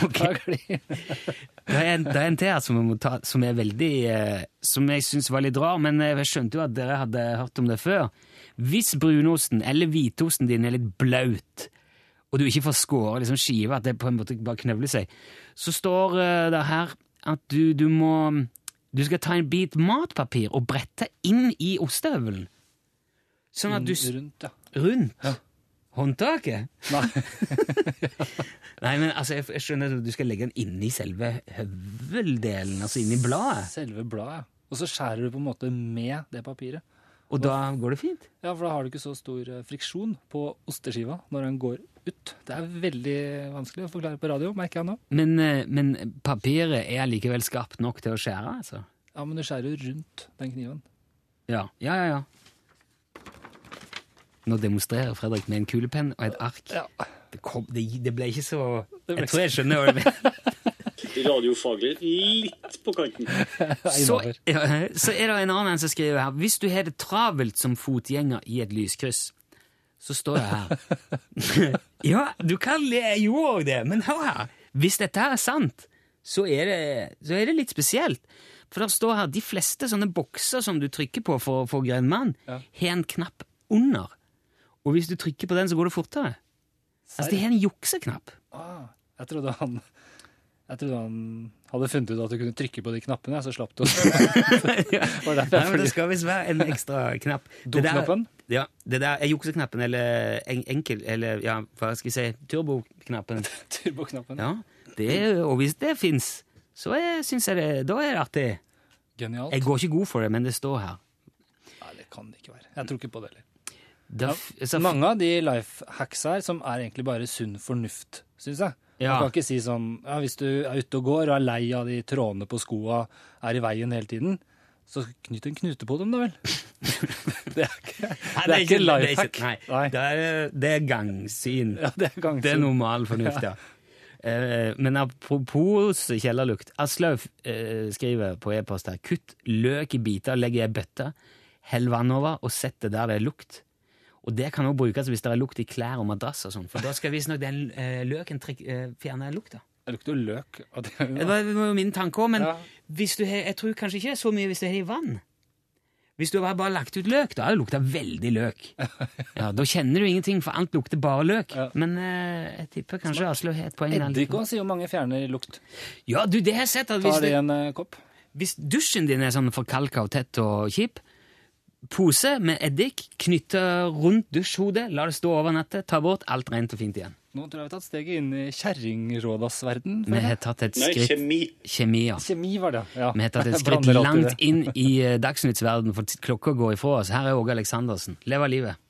ok. klagli. Det er en, det er en til her som, ta, som er veldig eh, Som jeg syns var litt rar, men jeg skjønte jo at dere hadde hørt om det før. Hvis brunosten eller hvitosten din er litt blaut, og du ikke får skåre liksom skive, at det på en måte bare knøvler seg, så står eh, det her at du, du må Du skal ta en bit matpapir og brette inn i ostehøvelen. Sånn at du Rundt, ja. Rundt håndtaket? Nei. Nei, men altså, jeg skjønner at du skal legge den inni selve høveldelen, altså inni bladet. Selve bladet, ja. Og så skjærer du på en måte med det papiret. Og da går det fint. Ja, for da har du ikke så stor eh, friksjon på osteskiva når den går ut. Det er veldig vanskelig å forklare på radio, merker jeg nå. Men, eh, men papiret er allikevel skarpt nok til å skjære, altså? Ja, men du skjærer jo rundt den kniven. Ja, ja, ja. ja. Nå demonstrerer Fredrik med en kulepenn og et ark. Ja. Det, kom, det, det ble ikke så Jeg tror jeg skjønner hva du mener. Radiofaglig litt på kanten. Så, så er det en annen som skriver her Hvis du har det travelt som fotgjenger i et lyskryss, så står det her Ja, du kan le, jo òg det, men hør her. Hvis dette her er sant, så er det, så er det litt spesielt. For det står her de fleste sånne bokser som du trykker på for å få grønn mann, Ja. har en knapp under. Og hvis du trykker på den, så går det fortere. Altså, de har en jukseknapp. Ah, jeg trodde han Jeg trodde han hadde funnet ut at du kunne trykke på de knappene, så slapp du å det skal visst være en ekstra knapp. Do-knappen? Ja, det der er jukseknappen, eller en, enkel, eller ja, hva skal jeg si, turboknappen. turboknappen. Ja, det, og hvis det fins, så syns jeg det, da er det artig. Genialt. Jeg går ikke god for det, men det står her. Nei, det kan det ikke være. Jeg tror ikke på det heller. Ja, Mange av de life hacks her som er egentlig bare sunn fornuft, syns jeg. Ja. Man kan ikke si sånn ja, Hvis du er ute og går og er lei av de trådene på skoa er i veien hele tiden, så knyt en knute på dem, da vel. det er ikke, Nei, det er ikke life hack. Nei, Det, er, det er gangsyn. Ja, det er gangsyn. Det er normal fornuft, ja. Eh, men apropos kjellerlukt. Aslaug eh, skriver på e-post her kutt løk i biter, legg i ei bøtte, hell vann over og sett det der det er lukt. Og det kan også brukes hvis det er lukt i klær og madrass og sånn, for da skal visstnok den eh, løken trik, eh, fjerne lukta. Det lukter jo løk. det. Det var det var jo min tanke òg, men Ja. hvis du har, jeg tror kanskje ikke det er så mye hvis du har det i vann. Hvis du bare har lagt ut løk, da har det lukta veldig løk. Ja, Da kjenner du ingenting, for alt lukter bare løk. Ja. Men eh, jeg tipper kanskje Aslaug har et poeng. Eddik òg sier jo mange fjerner lukt. Ja, du, det har jeg sett. at hvis, Tar det i en eh, kopp. hvis dusjen din er sånn forkalka og tett og kjip, pose med eddik, knytte rundt dusjhodet, la det stå over nettet, ta bort, alt rent og fint igjen. Nå tror jeg vi har tatt steget inn i kjerringrådas verden. Vi har tatt et Nei, skritt kjemi. Kjemi, ja. Kjemi var det, ja. Vi har tatt et skritt langt inn i Dagsnytts verden, for klokka går ifra oss. Her er Åge Aleksandersen. Lev av livet.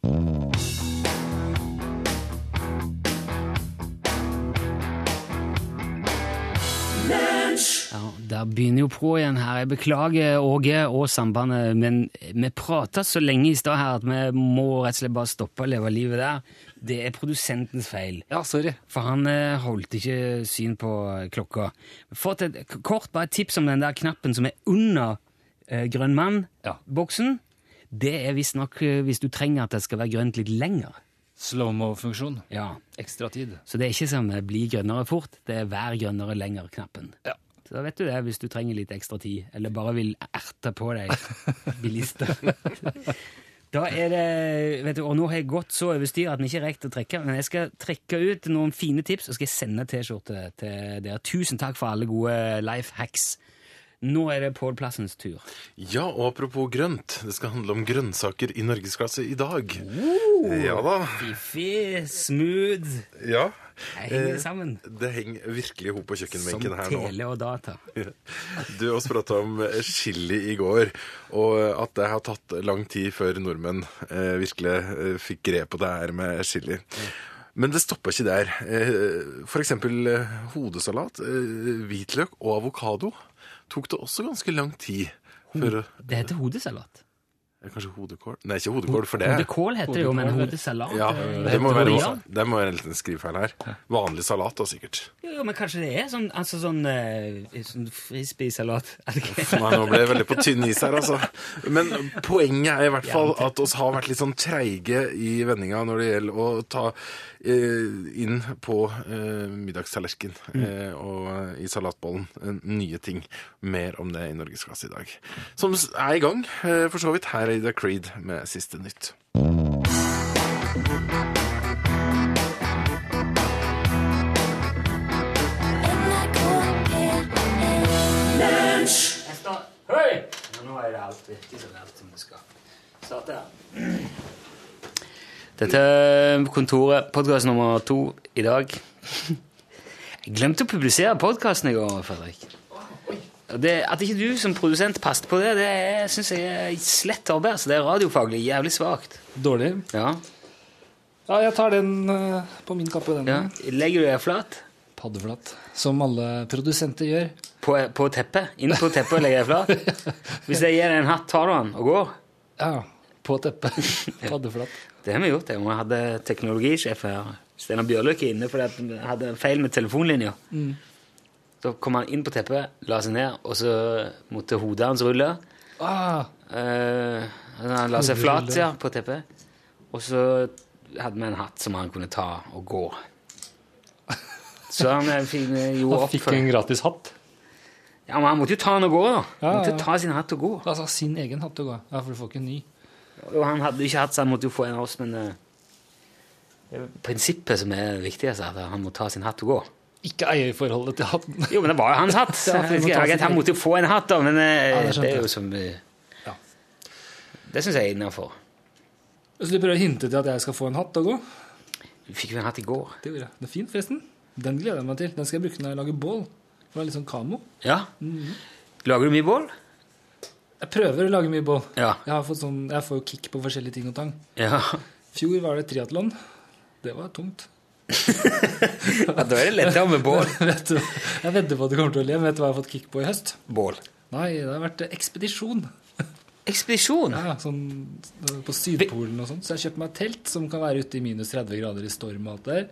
Ja, Der begynner jo på igjen her. Jeg beklager Åge og Sambandet, men vi prata så lenge i stad her at vi må rett og slett bare stoppe å leve livet der. Det er produsentens feil. Ja, sorry. For han eh, holdt ikke syn på eh, klokka. Fått et kort bare et tips om den der knappen som er under eh, grønn mann-boksen. Det er visstnok uh, hvis du trenger at det skal være grønt litt lenger. Slow-mo-funksjon. Ja. Ekstra tid. Så det er ikke som eh, bli grønnere fort, det er vær grønnere lenger-knappen. Ja. Så da vet du det hvis du trenger litt ekstra tid, eller bare vil erte på deg bilister. Da er det, vet du, og Nå har jeg gått så over styr at den ikke rekker å trekke, men jeg skal trekke ut noen fine tips og skal sende T-skjorte til dere. Tusen takk for alle gode life hacks. Nå er det Pål Plassens tur. Ja, og apropos grønt. Det skal handle om grønnsaker i norgesklasse i dag. Ja da. Fiffig, smooth. Ja. Det henger Eh, sammen. Det henger virkelig i hop på Som kjøkkenbenken her nå. Som tele og data. Du også prata om eh, chili i går, og at det har tatt lang tid før nordmenn eh, virkelig eh, fikk grep på det her med chili. Men det stoppa ikke der. F.eks. Eh, hodesalat, eh, hvitløk og avokado tok det også ganske lang tid før Det heter hodesalat. Eh, Kanskje hodekål? Nei, ikke hodekål, for det Hodekål heter det jo, men hodesalat ja, eh, det må være, ja. det må være en liten skrivefeil her. Vanlig salat, da, sikkert. Jo, jo, men kanskje det er sånn, altså sånn, eh, sånn frisbee-salat? Nei, nå ble jeg veldig på tynn is her, altså. Men poenget er i hvert fall at oss har vært litt sånn treige i vendinga når det gjelder å ta eh, inn på eh, middagstallerken eh, og i salatbollen nye ting. Mer om det i Norgesklasse i dag. Som er i gang, eh, for så vidt. Her er Ida Creed med siste nytt. Dette er kontoret, podkast nummer to i dag. Jeg glemte å publisere podkasten i går, Fredrik. Det, at ikke du som produsent passet på det, det syns jeg er slett arbeid. Altså. Det er radiofaglig jævlig svakt. Dårlig. Ja. Ja, jeg tar den eh, på min kappe. Den ja. Legger du deg flat Paddeflatt. Som alle produsenter gjør. på, på teppet? Inn på teppet og legger deg flat? Hvis jeg gir deg en hatt, tar du den og går? Ja, på teppet. Paddeflatt. Det har vi gjort. Jeg hadde teknologisjef her. Steinar Bjørløkke inne fordi vi hadde feil med telefonlinja. Så kom han inn på teppet, la seg ned, og så måtte hodet hans rulle. Ah, Eh, han la seg flat ja, på teppet. Og så hadde vi en hatt som han kunne ta og gå. Så han eh, fikk, gjorde han opp fikk en gratis hatt. Ja, men han måtte jo ta den og gå, da. Ja, måtte ja. ta sin hatt og gå. Altså sin egen hatt og gå. Ja, for du får ikke en ny. Og han hadde ikke hatt, så han måtte jo få en av oss, men uh, prinsippet som er viktigst, er at han må ta sin hatt og gå. Ikke eierforholdet til hatten. Jo, men det var jo hans hatt. Ta Jeg- Han måtte jo få en hatt, da, men eh, Ja, det det, er jo som eh, Ja. Det syns jeg er innafor. Så du prøver å hinte til at jeg skal få en hatt og gå? Du fikk jo en hatt i går. Det gjorde jeg. Det er fint, forresten. Den gleder jeg meg til. Den skal jeg bruke når jeg lager bål. For det er litt sånn kamo. Ja. Mhm. Lager du mye bål? Jeg prøver å lage mye bål. Ja. Jeg, har fått sånn, jeg får jo kick på forskjellige ting og tang. ja. fjor var det triatlon. Det var tungt. Ja da er det lettere med bål. vet du, jeg vedder på at du kommer til å le, vet du hva jeg har fått kick på i høst? Bål. Nei, det har vært ekspedisjon. Ekspedisjon. Ja, sånn på Sydpolen og sånn. Så jeg har kjøpt meg et telt som kan være ute i minus 30 grader i storm og alt der.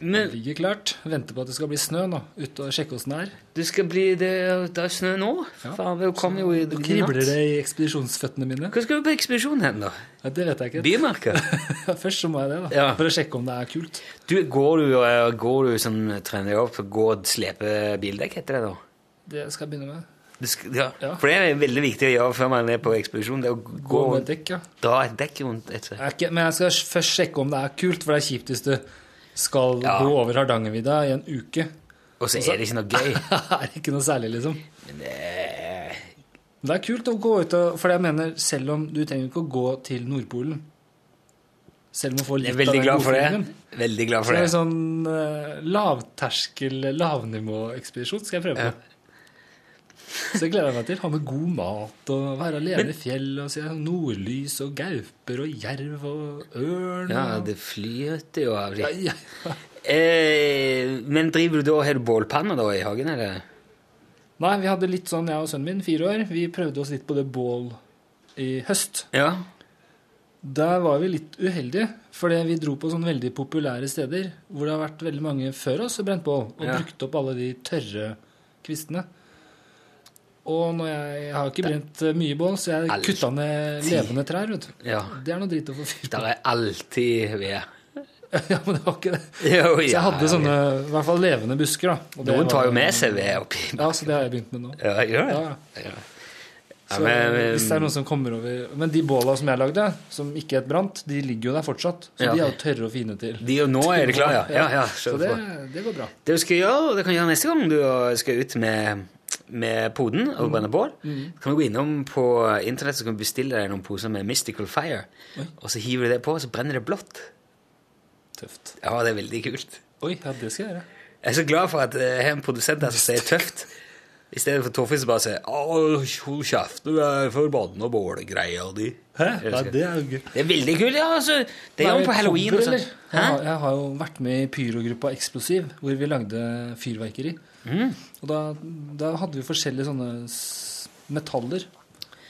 Men Det ligger klart. Venter på at det skal bli snø nå. Ut og sjekke åssen det er. det skal bli det, det er snø nå. Ja. Faen, det kom jo i Nå kribler det i ekspedisjonsføttene mine. Hva skal du på ekspedisjon hen, da? Ja, det vet jeg ikke. Bymarka? Først så må jeg det, da. Ja. For å sjekke om det er kult. Du, går du, eh, går du som trener opp, gå og slepe bildekk etter det, da? Det skal jeg begynne med. Det sk ja. Ja. For det er veldig viktig å gjøre før man er på ekspedisjon. Det å gå Gå med dekk, ja. dra et dekk rundt ikke, men jeg skal først sjekke om det er kult, for det er kjipt hvis du skal Ja. gå over Hardangervidda i en uke. Og så er det ikke noe gøy. det er ikke noe særlig, liksom. Men det er... Det er kult å gå ut og For jeg mener, selv om du trenger ikke å gå til Nordpolen Selv om du får litt er av den gode det. Veldig glad Så for er det det. sånn uh, lavterskel, lavnivåekspedisjon skal jeg prøve på. Så jeg gleder jeg meg til. Ha med god mat og være alene i fjell og se nordlys og gauper og jerv og ørn. Ja, det flyter jo av ja, ja. Eh, men driver du da, har du bålpanne da i hagen, eller? Nei, vi hadde litt sånn, jeg og sønnen min, fire år. Vi prøvde oss litt på det bål i høst. Ja. Der var vi litt uheldige, fordi vi dro på sånne veldig populære steder hvor det har vært veldig mange før oss og brent bål, og Ja. brukt opp alle de tørre kvistene. Og jeg, jeg har ikke brent eh, mye bål, så jeg Alt. kutta ned levende trær. vet du. Ja. Det er noe dritt å få fyrt. Der er alltid ved. ja, men det var ikke det. Jo, Så jeg hadde sånne, i hvert fall levende busker. da. Noen tar jo med seg ved oppi. Ja, så det har jeg begynt med nå. Ja, gjør det? Ja, Ja. Så Ja, men- hvis det er noen som kommer over Men de båla som jeg lagde, som ikke het brant, de ligger jo der fortsatt. Så Ja, de er jo tørre og fine til. De, og nå er det klart, ja. ja, ja så det, det går bra. Det du skal gjøre, det kan gjøre neste gang du skal ut med, med poden og brenne bål, kan du gå innom på internett så kan du bestille deg noen poser med Mystical Fire, og så hiver du det på, og så brenner det blått. Tøft. Ja, det er veldig kult. Oi, ja, det skal jeg gjøre. Jeg er så glad for at jeg har en produsent der som sier tøft, i stedet for Torfinn som bare sier Åh, hold kjeft, du er forbanna bålgreia di. Hæ? Ja, det er jo gøy. Det er veldig kult, ja. Altså, det gjør man på halloween Kobber, sånn. Jeg, har- jeg har jo vært med i pyrogruppa Eksplosiv, hvor vi lagde fyrverkeri. Mm. Og da, da hadde vi forskjellige sånne metaller.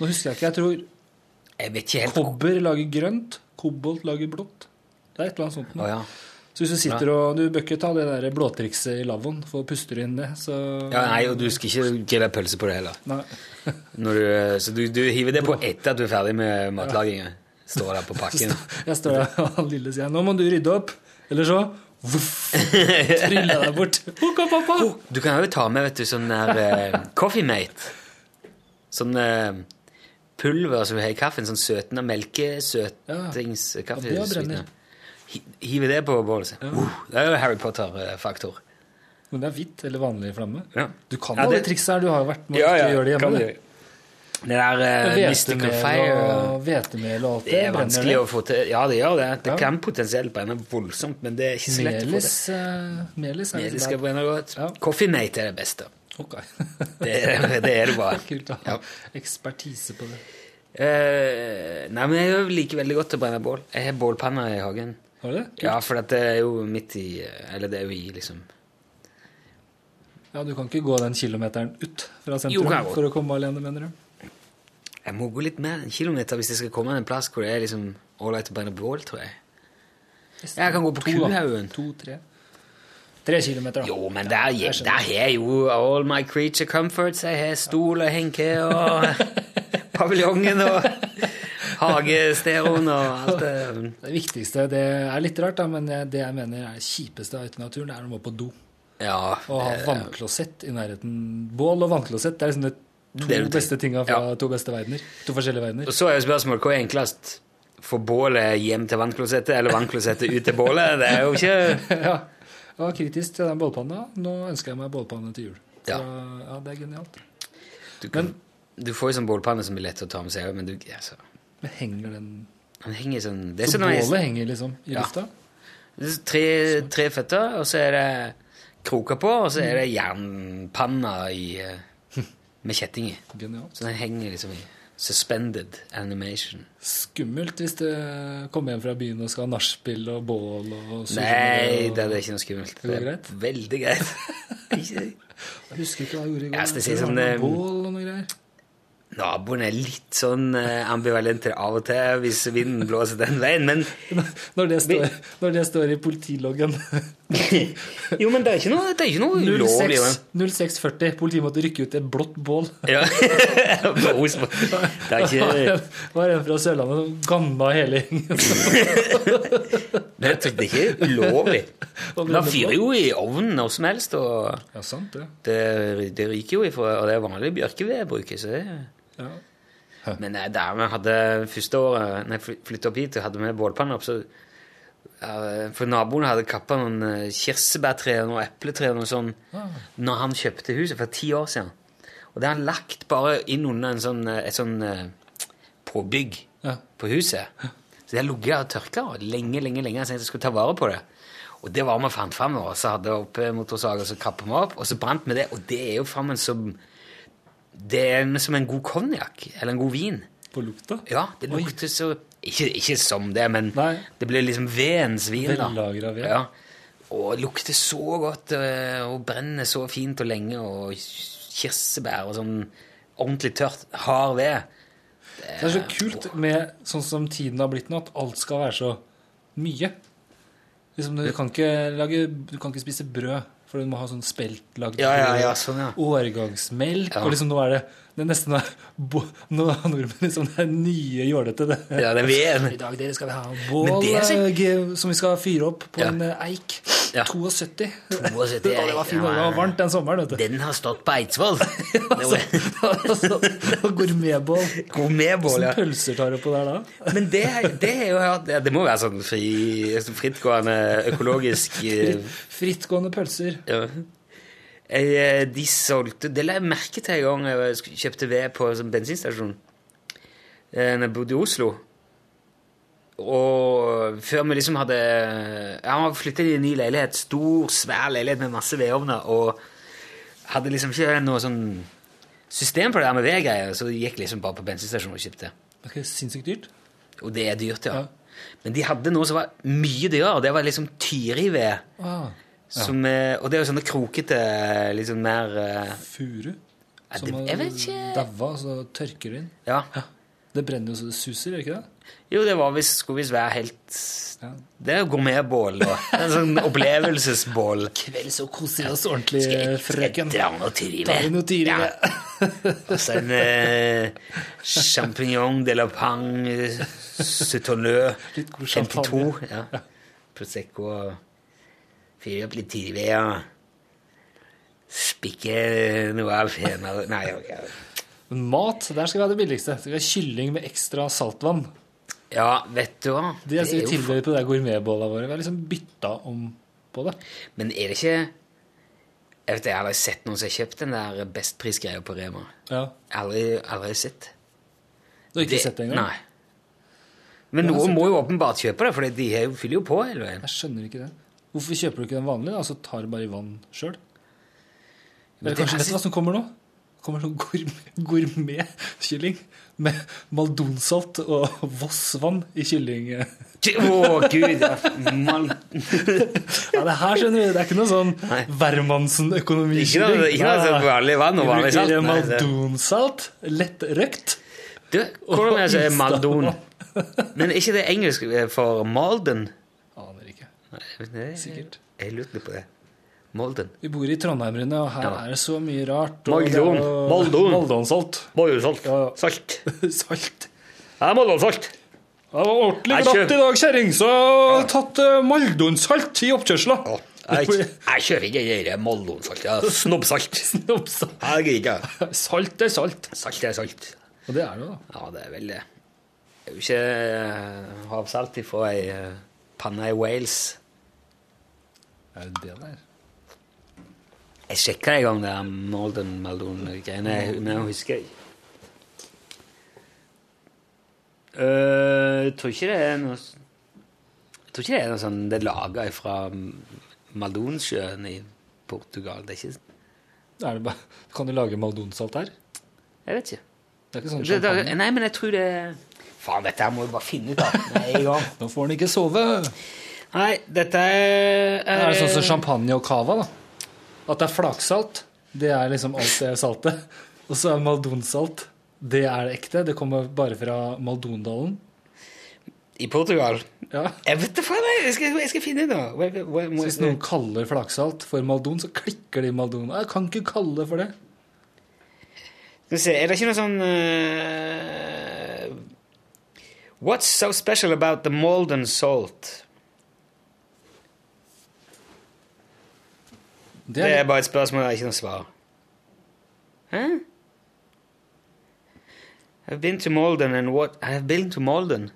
Nå husker jeg ikke. Jeg tror Jeg vet ikke helt kobber lager grønt, kobolt lager blått. Det er et eller annet sånt. Oh, ja. Så hvis du sitter og Du bør ikke ta det der blåtrikset i lavvoen, for puster du inn det, så ja, nei, og du skal ikke grille pølse på det heller. Du, så du, du hiver det på etter at du er ferdig med matlaginga. Står der på pakken. Jeg står der, og lille sier 'Nå må du rydde opp', eller så tryller deg bort. Hukka, pappa! Du kan jo ta med vet du, sånn der eh, Coffee Mate. Sånn eh, pulver som du har i kaffen. Sånn søtende melkesøtingskaffe. Ja, Ja, Hiver Hive det på bålet. Uh, det er jo Harry Potter-faktor. Men det er hvitt eller vanlig flamme. Ja. Du kan Ja, alle det- triksa her. Du har jo vært med å gjøre det kan hjemme. du. Det der eh, Mystical Fire hvetemel og alt det, Det er vanskelig det. å få til. Ja, det gjør det. Det Ja. kan potensielt brenne voldsomt, men det er ikke så lett å få Melis, til. eh, melis er Melis skal brenne godt. Ja. Coffee Mate er det beste. Ok. Det er det, er det bare. Kult å ha Ja. ekspertise på det. Uh, nei, men jeg liker veldig godt å brenne bål. Jeg har bålpanner i hagen. Har du det? Kult. Ja, for det er jo midt i Eller det er jo i, liksom Ja, Du kan ikke gå den kilometeren ut fra sentrum jo, for å komme alene, mener du? Jeg må gå litt mer enn en kilometer hvis jeg skal komme en plass hvor det er liksom ålreit å brenne bål, tror jeg. Jeg kan gå på To. Kuhaugen. To-tre. Tre kilometer, da. Jo, men der, jeg der har jo all my creature comforts. Jeg har stol og henke og paviljongen og hagestereoen og alt det. Det viktigste det er litt rart, da, men det jeg mener er det kjipeste av i naturen, det er å må på do. Ja, Å ha det- vannklosett i nærheten. Bål og vannklosett det er liksom de to beste tinga fra Ja. to beste verdener. To forskjellige verdener. Og så er jo spørsmålet hva er enklest? Få bålet hjem til vannklosettet eller vannklosettet ut til bålet? Det er jo ikke ja. Jeg var kritisk til den bålpanna. Nå ønsker jeg meg bålpanne til jul. Så, Ja. ja, det er genialt. Du, kan, du får jo sånn bålpanne som er lett å ta med seg, men du, altså, Men henger den den henger sånn Det Så sånn når jeg- bålet henger liksom i Ja. lufta? tre, tre føtter, og så er det kroker på, og så er det jernpanna i, eh, med kjetting i. Genialt. Så den henger liksom i suspended animation. Skummelt hvis du kommer hjem fra byen og skal ha nachspiel og bål og Nei, og- det er ikke noe skummelt. Det er greit? veldig greit. Jeg husker ikke hva jeg gjorde i går. Jeg sier tror sånn, noe bål og noe greier. Naboen er litt sånn eh, ambivalent av og til hvis vinden blåser den veien, men Når det står, når det står i politiloggen. Jo, men det er ikke noe, det er ikke noe ulovlig. 06, 0640. Politiet måtte rykke ut et blått bål. Ja. Det er ikke en, var en fra Sørlandet som gamma hele gjengen. Det er det ikke ulovlig. Man fyrer jo i ovnen når som helst, og Ja, sant det. det, det ryker jo ifra Og det er vanlig bjørkevedbruk. Så det Ja. Men der vi hadde første året Når jeg flytta opp hit hadde med bålpanne opp, så For naboen hadde kappa noen eh, kirsebærtrær og epletrær og sånn ja. når han kjøpte huset for ti år siden. Og det har han lagt bare inn under en sånn, eh, et sånn eh, påbygg Ja. på huset. Så det har ligget og tørka lenge, lenge, lenge. Jeg tenkte jeg skulle ta vare på det. Og det var vi fant fram, og så hadde jeg oppe motorsag, og så kappet vi opp, og så brant vi det. Og det er jo frammen som Det er som en god konjakk, eller en god vin. På lukta. Ja, det Oi. så Ikke, ikke som det, men Nei. det blir liksom vedens vin. Vellagra ved. Ja. Og lukter så godt, øh, og brenner så fint og lenge, og kirsebær og sånn ordentlig tørt, hard ved. Det er så kult med sånn som tiden har blitt nå, at alt skal være så mye. Liksom, du, kan lage, du kan ikke spise brød, for du må ha sånn speltlagd Ja, ja, ja, sånn, ja. Årgangsmelk. Ja. Og liksom nå er det det er nesten bo, Nå har nordmenn liksom det er nye jålete. Det. Ja, det er veden. I dag dere skal vi ha bål eh, som vi skal fyre opp på Ja. en eh, eik. Ja. 72. 72 Ja, det var fint, det var varmt den sommeren, vet du. Den har stått på Eidsvoll. Altså, og Gourmetbål. Gourmetbål, ja. Hvilke pølser tar du på der da? Men det, det er jo ja, Det må være sånn fri, frittgående økologisk eh, Frittgående pølser. Ja. Jeg, eh, de solgte Det la jeg merke til en gang jeg kjøpte ved på en sånn bensinstasjon eh, når jeg bodde i Oslo. Og før vi liksom hadde Ja, vi flytta i en ny leilighet. Stor, svær leilighet med masse vedovner. Og hadde liksom ikke noe sånn system på det der med vedgreier, så gikk liksom bare på bensinstasjonen og kjøpte. Det ikke sinnssykt dyrt. Og det er dyrt, ja. Ja. Men de hadde noe som var mye dyrere, det var liksom tyrived. Ah, Som, eh, Og det er jo sånne krokete, sånn mer eh, furu. Ja, det- jeg vet ikke. daua, så tørker det inn. Ja. Det brenner jo så det suser, gjør ikke det? Jo, det var hvis, skulle visst være helt Ja. Det er gourmetbål. En sånn opplevelsesbål. Kveld så koser vi oss ordentlig, frøken. Dra noe tyri med. noe tyri Ja. Og så en eh, champignon de la pang Litt god 52. Ja. Prosecco og fyre opp litt tyri og spikke noe av henene Nei, ok. Mat, der skal vi ha det billigste. Skal vi ha kylling med ekstra saltvann. Ja, vet du hva? Det er det vi jo tilbyr på de gourmetbollene våre. Vi har liksom bytta om på det. Men er det ikke Jeg vet jeg har aldri sett noen som har kjøpt den der bestprisgreia på Rema. Ja. Aldri, aldri sett. Du har ikke sett det engang? Nei. Men noen må jo åpenbart kjøpe det, for de er fyller jo på hele veien. Jeg skjønner ikke det. Hvorfor kjøper du ikke den vanlige, da, så tar du bare i vann sjøl? Er Eller det kanskje er som kommer nå? Kommer sånn gourmet- gourmetkylling med maldonsalt og Voss-vann i kylling. Å, gud! Ja. Man, Ja, det her skjønner du, det er ikke noe sånn Nei. eh, Wermansen-økonomikylling. ikke noe, sånn vanlig vann og vanlig salt. Du Nei, maldonsalt, lett røkt. Du, hvordan er det Maldon? Men er ikke det engelsk for Malden? Aner ikke. Nei, det er- Sikkert. Jeg lurte på det. Molden. Vi bor i Trondheim, Rune, og her Ja. er det så mye rart. Moldon. Moldon. Moldonsalt. Maldon. Maldonsalt. Maldonsalt. Ja. Salt. Salt. Ja, Maldonsalt. Det var ordentlig Jeg glatt i dag, kjerring, så jeg har tatt uh, Maldonsalt i oppkjørsla. Jeg, jeg kjører ikke det der Maldonsalt. Ja, Snobbsalt. Snobbsalt. Jeg gidder ikke. Salt er salt. Salt er salt. Og det er det, da. Ja, det er vel det. Det er jo ikke eh, havsalt ifra ei eh, panne i Wales. Er det det der? Jeg sjekka en gang det Malden Maldon-greiene, men jeg husker ikke. Øh, jeg tror ikke det er noe Jeg tror ikke det er noe sånn Det er laga fra Maldonsjøen i Portugal. Det er ikke Er bare, kan du lage maldonsalt her? Jeg vet ikke. Det er ikke sånn Det, det, champagne. nei, men jeg tror det Faen, dette her må vi bare finne ut av med en gang. Nå får han ikke sove. Nei, dette er, Er det sånn som champagne og cava, da? At det er flaksalt, det er liksom alt det saltet. Og så er maldonsalt, det er det ekte. Det kommer bare fra Maldondalen. I Portugal? Ja. Jeg vet da faen, jeg. Jeg skal, finne det. Hva- hva- hva- hvis noen kaller flaksalt for maldon, så klikker de maldon. Jeg kan ikke kalle det for det. Skal vi se, er det ikke noe sånn uh, What's so special about the Malden salt? Det Det er, er bare et spørsmål, det er ikke noe svar. Hæ? I've been to Molden and what I've been to Molden.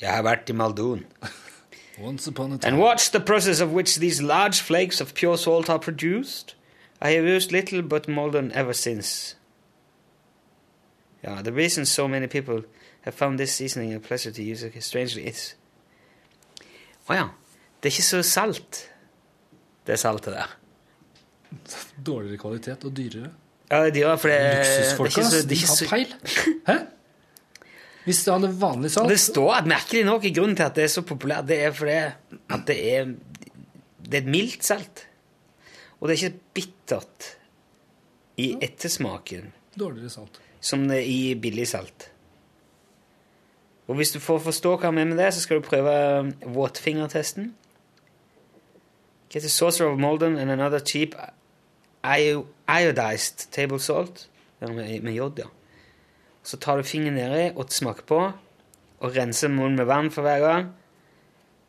Jeg har vært i Maldon. Once upon a time. And watch the process of which these large flakes of pure salt are produced. I have used little but Molden ever since. Yeah, the reason so many people have found this seasoning a pleasure to use, strangely, is Å ja. Det er ikke så salt, det saltet der. Dårligere kvalitet og dyrere. Ja, det er dyrere, for det, det Luksusfolka, det de har peil. Hæ? Hvis du hadde vanlig salt Det står at merkelig nok grunnen til at det er så populært, det er fordi at det er Det er et mildt salt. Og det er ikke bittert i ettersmaken Dårligere salt. som det er i billig salt. Og hvis du får forstå hva jeg mener med det, så skal du prøve våtfingertesten. Get a saucer of Malden and another cheap iodized table salt. Med, jod, ja. Så tar du fingeren nedi og smaker på, og renser munnen med vann for hver gang.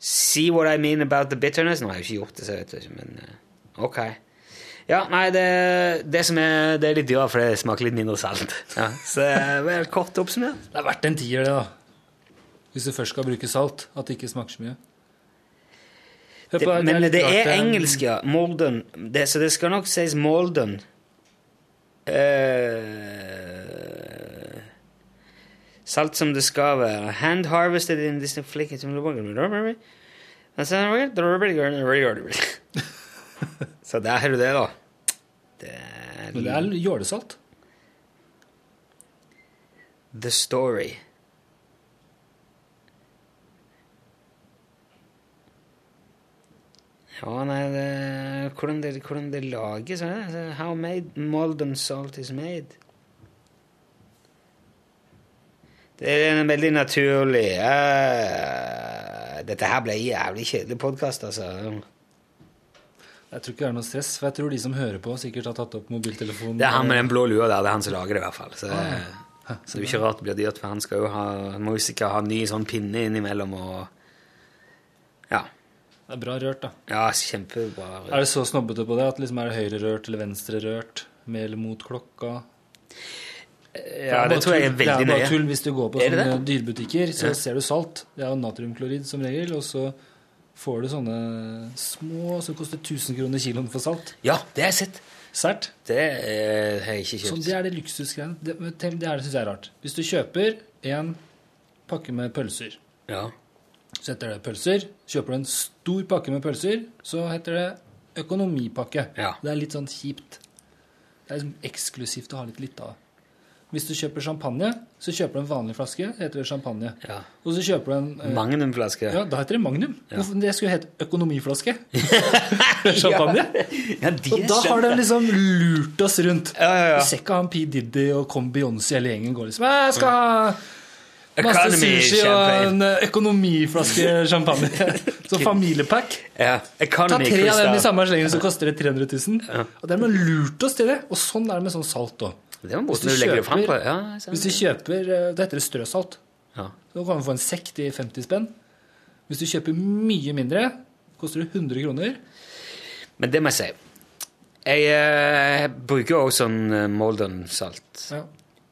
See what I mean about the bitterness. Nå har jeg jo ikke gjort det, så jeg vet ikke, men eh, ok. Ja, nei, det, det som er, det er litt dyrere, for det smaker litt mindre salt. Ja, så eh, vel kort oppsummert. Det er verdt en tier, det, da. Hvis du først skal bruke salt. At det ikke smaker så mye. Det, men det er engelsk, ja. Molden. Det, så det skal nok sies Molden. Uh, salt som det skal være. Hand harvested in this flick Så der har du det, da. Det er, det er jålesalt. The Story. Ja, nei, det, hvordan, det, hvordan det lages How made molden salt is made. Det er en veldig naturlig uh, Dette her ble jævlig kjedelig podkast, altså. Jeg tror ikke det er noe stress, for jeg tror de som hører på, sikkert har tatt opp mobiltelefonen. Det er han med den blå lua der, det er han som lager det, i hvert fall. Så, så det er jo ikke rart det blir dyrt, for han skal jo ha Han må jo sikkert ha ny sånn pinne innimellom og Ja. Det er bra rørt, da. Ja, kjempebra. rørt. Er det så snobbete på det at liksom er det høyrerørt eller venstrerørt? Med eller mot klokka? Ja, det det tror jeg er veldig nøye. Det er bare tull hvis du går på sånne det? dyrebutikker, så Ja. ser du salt. Det er jo natriumklorid som regel, og så får du sånne små som koster 1000 kroner kiloen for salt. Ja, det har jeg sett. Sært. Det eh, har jeg ikke kjøpt. Så det er det luksusgreiene. Det, det er det syns jeg er rart. Hvis du kjøper en pakke med pølser, Ja. Så heter det pølser. Kjøper du en stor pakke med pølser, så heter det økonomipakke. Ja. Det er litt sånn kjipt. Det er liksom eksklusivt å ha litt litt av. Hvis du kjøper champagne, så kjøper du en vanlig flaske, heter det champagne. ja. Og så kjøper du en eh, Magnumflaske. Ja, da heter det Magnum. Ja. Det skulle hete økonomiflaske. champagne. Ja, Og da har de liksom lurt oss rundt. Ja, ja, ja. Du ser ikke han P. Diddy og Kom Beyoncé hele gjengen går liksom Jeg skal ha masse sushi og en eh, økonomiflaske champagne. Så familiepack. Ja. Ta tre av dem i samme slengen, så koster det 300 000. Og de har lurt oss til det. Og sånn er det med sånn salt òg. Hvis du kjøper- Ja. Hvis du kjøper eh, Det heter det strøsalt. ja. Så kan du få en sekk til 50 spenn. Hvis du kjøper mye mindre, koster det 100 kroner. Men det må jeg si. Jeg uh, bruker også sånn Malden-salt. Ja.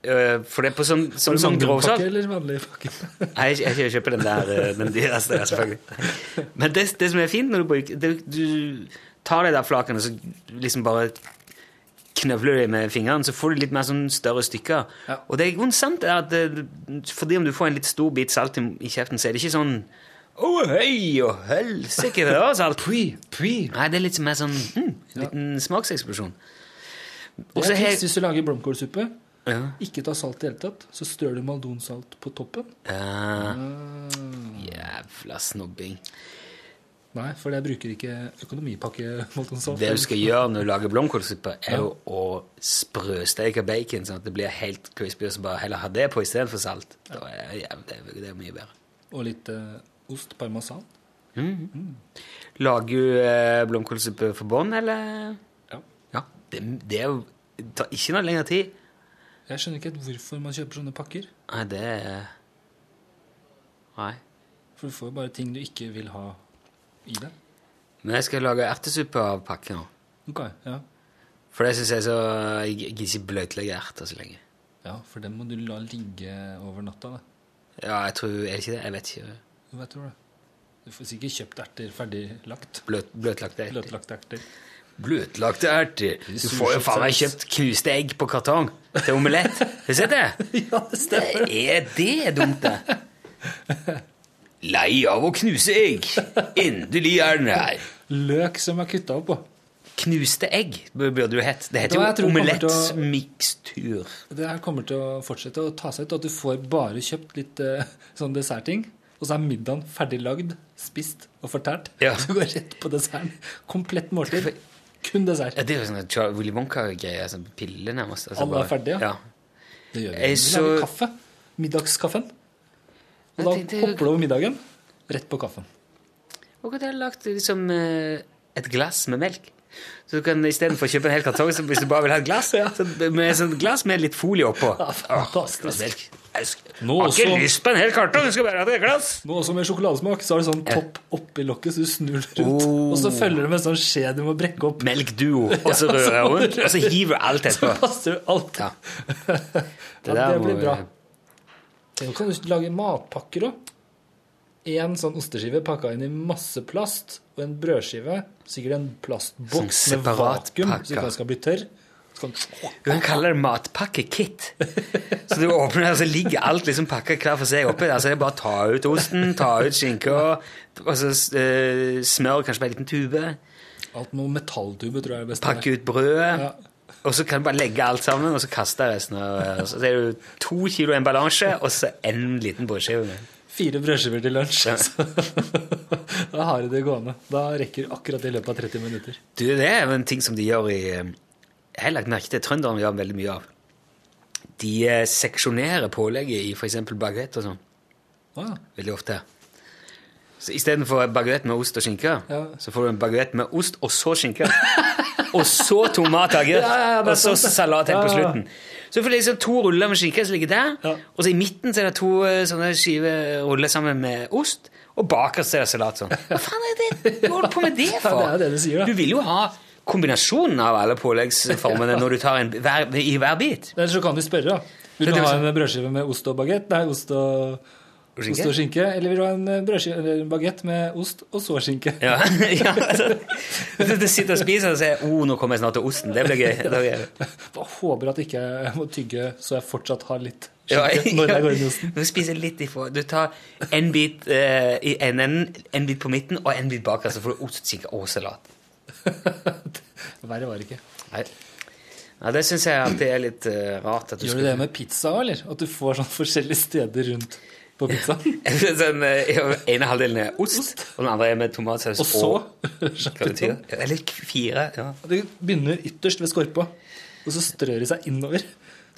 Øh, for det er på sånn, sånn, sånn grovsalt. eller vanlig pakke? Nei, jeg, jeg kjøper den der, den dyreste, der, selvfølgelig. Men det, det som er fint når du bruker det, Du tar de der flakene, så liksom bare knøvler de med fingeren, så får du litt mer sånn større stykker. Ja. Og det er sant at det, fordi om du får en litt stor bit salt i, i kjeften, så er det ikke sånn Å, hei og helsike, det var salt. Pui, pui. Nei, det er litt mer sånn en liten smakseksplosjon. Det Og så er har hvis du lager blomkålsuppe. Ja. Ikke ta salt i det hele tatt. Så strør du maldonsalt på toppen. Ja, Jævla snobbing. Nei, for jeg bruker ikke økonomipakke maldonsalt. Det du skal gjøre når du lager blomkålsuppe, er jo å sprøsteke bacon sånn at det blir helt crispy, og så bare heller ha det på istedenfor salt. Da er ja, det, det er mye bedre. Og litt uh, ost parmesan. Lager du eh, blomkålsuppe for bånn, eller? Ja. Ja. Det, det er jo tar ikke noe lengre tid. Jeg skjønner ikke helt hvorfor man kjøper sånne pakker. Nei, det er Nei. For du får jo bare ting du ikke vil ha i deg. Men jeg skal lage ertesuppe av pakke nå. Ok, ja. For det syns jeg så Jeg gidder ikke bløtlegge erter så lenge. ja, for den må du la ligge over natta. da. Ja, jeg tror Er det ikke det? Jeg vet ikke. Jo, jeg tror det. Du får sikkert kjøpt erter ferdiglagt. Bløt, bløtlagte erter. Bløtlagte erter. Bløtlagte erter. Du får jo faen meg kjøpt knuste egg på kartong til omelett. Har du sett det? Ja, det stemmer. Det er det dumt, det. Lei av å knuse egg. Endelig er den her. Løk som er kutta opp på. Knuste egg burde det jo hett. Det heter jo omelettmikstur. Det her kommer til å fortsette å ta seg ut, at du får bare kjøpt litt eh, sånn dessertting, og så er middagen ferdig lagd, spist og fortært. Ja. Så du går rett på desserten. Komplett måltid. Kun dessert. Ja, det er jo sånn Willy Wonka-greie. Sånn pille, nærmest. Altså Alle er ferdige, ja. ja. Det gjør vi. Vi så- lager kaffe. Middagskaffen. Og da tenkte- hopper du over middagen, rett på kaffen. Og at jeg har lagt liksom eh, et glass med melk. Så du kan istedenfor kjøpe en hel kartong, så hvis du bare vil ha et glass, så med sånn glass med litt folie oppå. Ja, fantastisk. Åh, Nå har ikke også- lyst på en hel kartong, jeg skal bare ha et glass. Nå også med sjokoladesmak, så har du sånn topp oppi lokket, så du snur det rundt. Oh. Og så følger det med en sånn skje du må brekke opp. Melk duo, og så rører jeg rundt, og så hiver du alt Så passer du alt. Ja. Ja, der det blir vi- bra. Nå kan du lage matpakker òg. En sånn osteskive pakka inn i masse plast, og en brødskive. Sikkert en plastboks Sånn med vatgum, vakuum, så ikke den skal bli tørr. Så kaller det matpakke-kit. Så du åpner det, og så ligger alt liksom pakka hver for seg oppi der. Så det er bare ta ut osten, ta ut skinka, og så eh, smør kanskje på en liten tube. Alt med metalltube tror jeg er best. Pakke ut brødet. Ja. Og så kan du bare legge alt sammen, og så kaste resten. av Så er det to kilo emballasje, og så en liten brødskive. Fire brødskiver til lunsj. Ja. da har du det gående. Da rekker akkurat i løpet av 30 minutter. Du, det er jo en ting som de gjør i eh, Jeg lagt merke til trønderne gjør veldig mye av. De eh, seksjonerer pålegget i f.eks. baguett og sånn. Ah, Veldig ofte. Så Istedenfor baguett med ost og skinke, Ja. så får du en baguett med ost og så skinke. og så tomat og agurk, Ja, ja, og så salat helt på slutten. Så får du liksom to ruller med skinke som ligger der, og så i midten så er det to eh, sånne skiver ruller sammen med ost, og bakerst er det salat sånn. Hva faen er det du holder på med det for? det er det du sier, da. Du vil jo ha kombinasjonen av alle påleggsformene når du tar en hver, i hver bit. Eller så kan vi spørre, da. Vil du ha en brødskive med ost og bagett? Nei, ost og, ost og skinke. Eller vil du ha en brødskive, eller en bagett med ost og så skinke? Ja, ja altså, du, sitter og spiser og sier oh, nå kommer jeg snart til osten. Det blir gøy. Det blir gøy. Jeg håper at ikke jeg må tygge så jeg fortsatt har litt skinke når jeg går inn i osten. Du spiser litt ifra. Du tar en bit eh, i enden, en bit på midten og en bit bak, så får du ost, skinke og salat. Verre var det ikke. Nei, Nei det syns jeg alltid er litt uh, rart. At du Gjør du det med pizza òg, eller? At du får sånn forskjellige steder rundt på pizzaen? den uh, ene halvdelen er ost, og den andre er med tomatsaus Og så det? Eller fire. ja. Det begynner ytterst ved skorpa, og så strør det seg innover.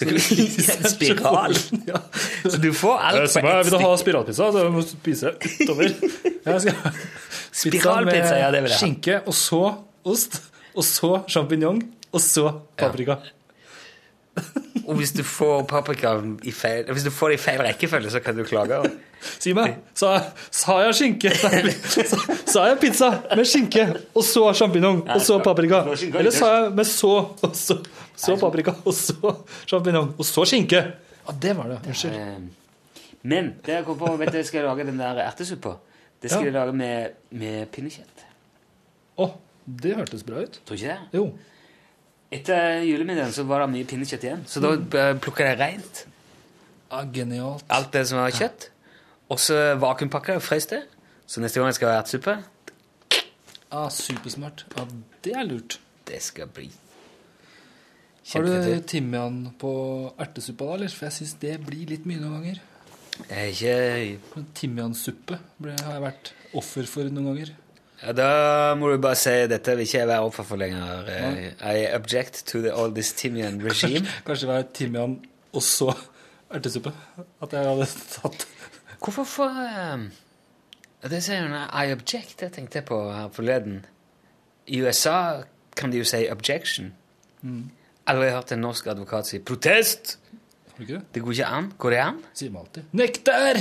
Det en spiral. Så du får alt på ett jeg vil du ha spiralpizza, så må du spise utover. Spiralpizza, ja, det vil jeg ha. Skinke, og så ost, og så sjampinjong, og så paprika. Og hvis du får paprika i feil Hvis du får det i feil rekkefølge, så kan du klage. Si meg, sa, sa jeg skinke? Nei, sa, sa jeg pizza med skinke, og så sjampinjong, og så paprika? Eller sa jeg med så, og så, så paprika, og så sjampinjong, og så skinke? Ja, det var det. Unnskyld. Eh, Men det jeg kom på, vet du, jeg skal lage den der ertesuppa. Det skal Ja. jeg lage med, med pinnekjøtt. Å, det hørtes bra ut. Tror ikke det? Jo. Etter julemiddagen så var det mye pinnekjøtt igjen, så da eh, plukka jeg reint. Ja, genialt. alt det som var kjøtt. Og så vakuumpakka og frøs det. Så neste gang jeg skal ha ertesuppe, Ja, Supersmart. Ja, det er lurt. det skal bli Har du timian på ertesuppa da, eller? For jeg syns det blir litt mye noen ganger. Jeg er ikke Timiansuppe har jeg vært offer for noen ganger. Ja, Da må du bare si dette vil ikke jeg være offer for lenger. Eh, I object to the, all this Timian regime. Kanskje det var timian og så ertesuppe. At jeg hadde tatt Hvorfor får eh, Det sier hun I object, det tenkte jeg på her forleden. I USA kan de jo si objection. Aldri hørt en norsk advokat si protest! Ikke? Det går ikke an. Går det an? Sier vi alltid. Nekter!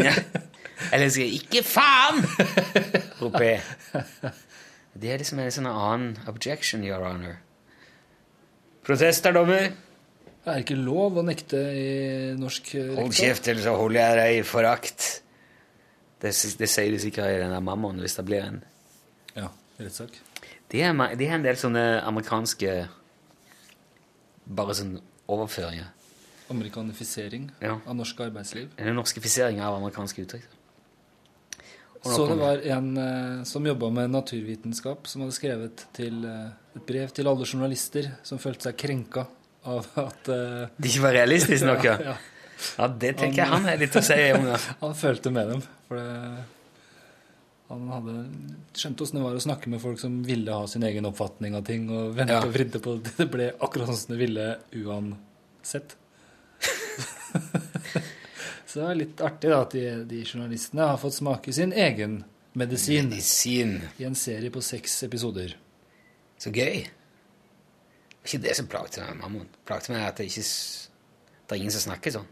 Ja. Eller sier 'ikke faen'! roper. Det er liksom en sånn annen objection, your honor. Protester, dommer. Det er ikke lov å nekte i norsk rektor. Hold kjeft, eller så holder jeg deg i forakt. Det, det sier de sikkert i den der mammaen hvis det blir en Ja, rettssak. Det er, ma- de har en del sånne amerikanske Bare sånn overføringer. Amerikanifisering Ja. av norsk arbeidsliv. En norskifisering av amerikanske uttrykk. Så det var en eh, som jobba med naturvitenskap, som hadde skrevet til, eh, et brev til alle journalister som følte seg krenka av at eh, De ikke var realistiske nok, ja. ja, Ja, det tenker jeg han er litt å si om. Ja. Han følte med dem. For det, han hadde skjønt åssen det var å snakke med folk som ville ha sin egen oppfatning av ting, og vente Ja. og vridde på det. Det ble akkurat sånn som det ville uansett. Så det er litt artig da, at de, de journalistene har fått smake sin egen medisin Medisin. i en serie på seks episoder. Så gøy. Det var ikke det som plagte meg, mammon. Plagte meg at det ikke Det er ingen som snakker sånn.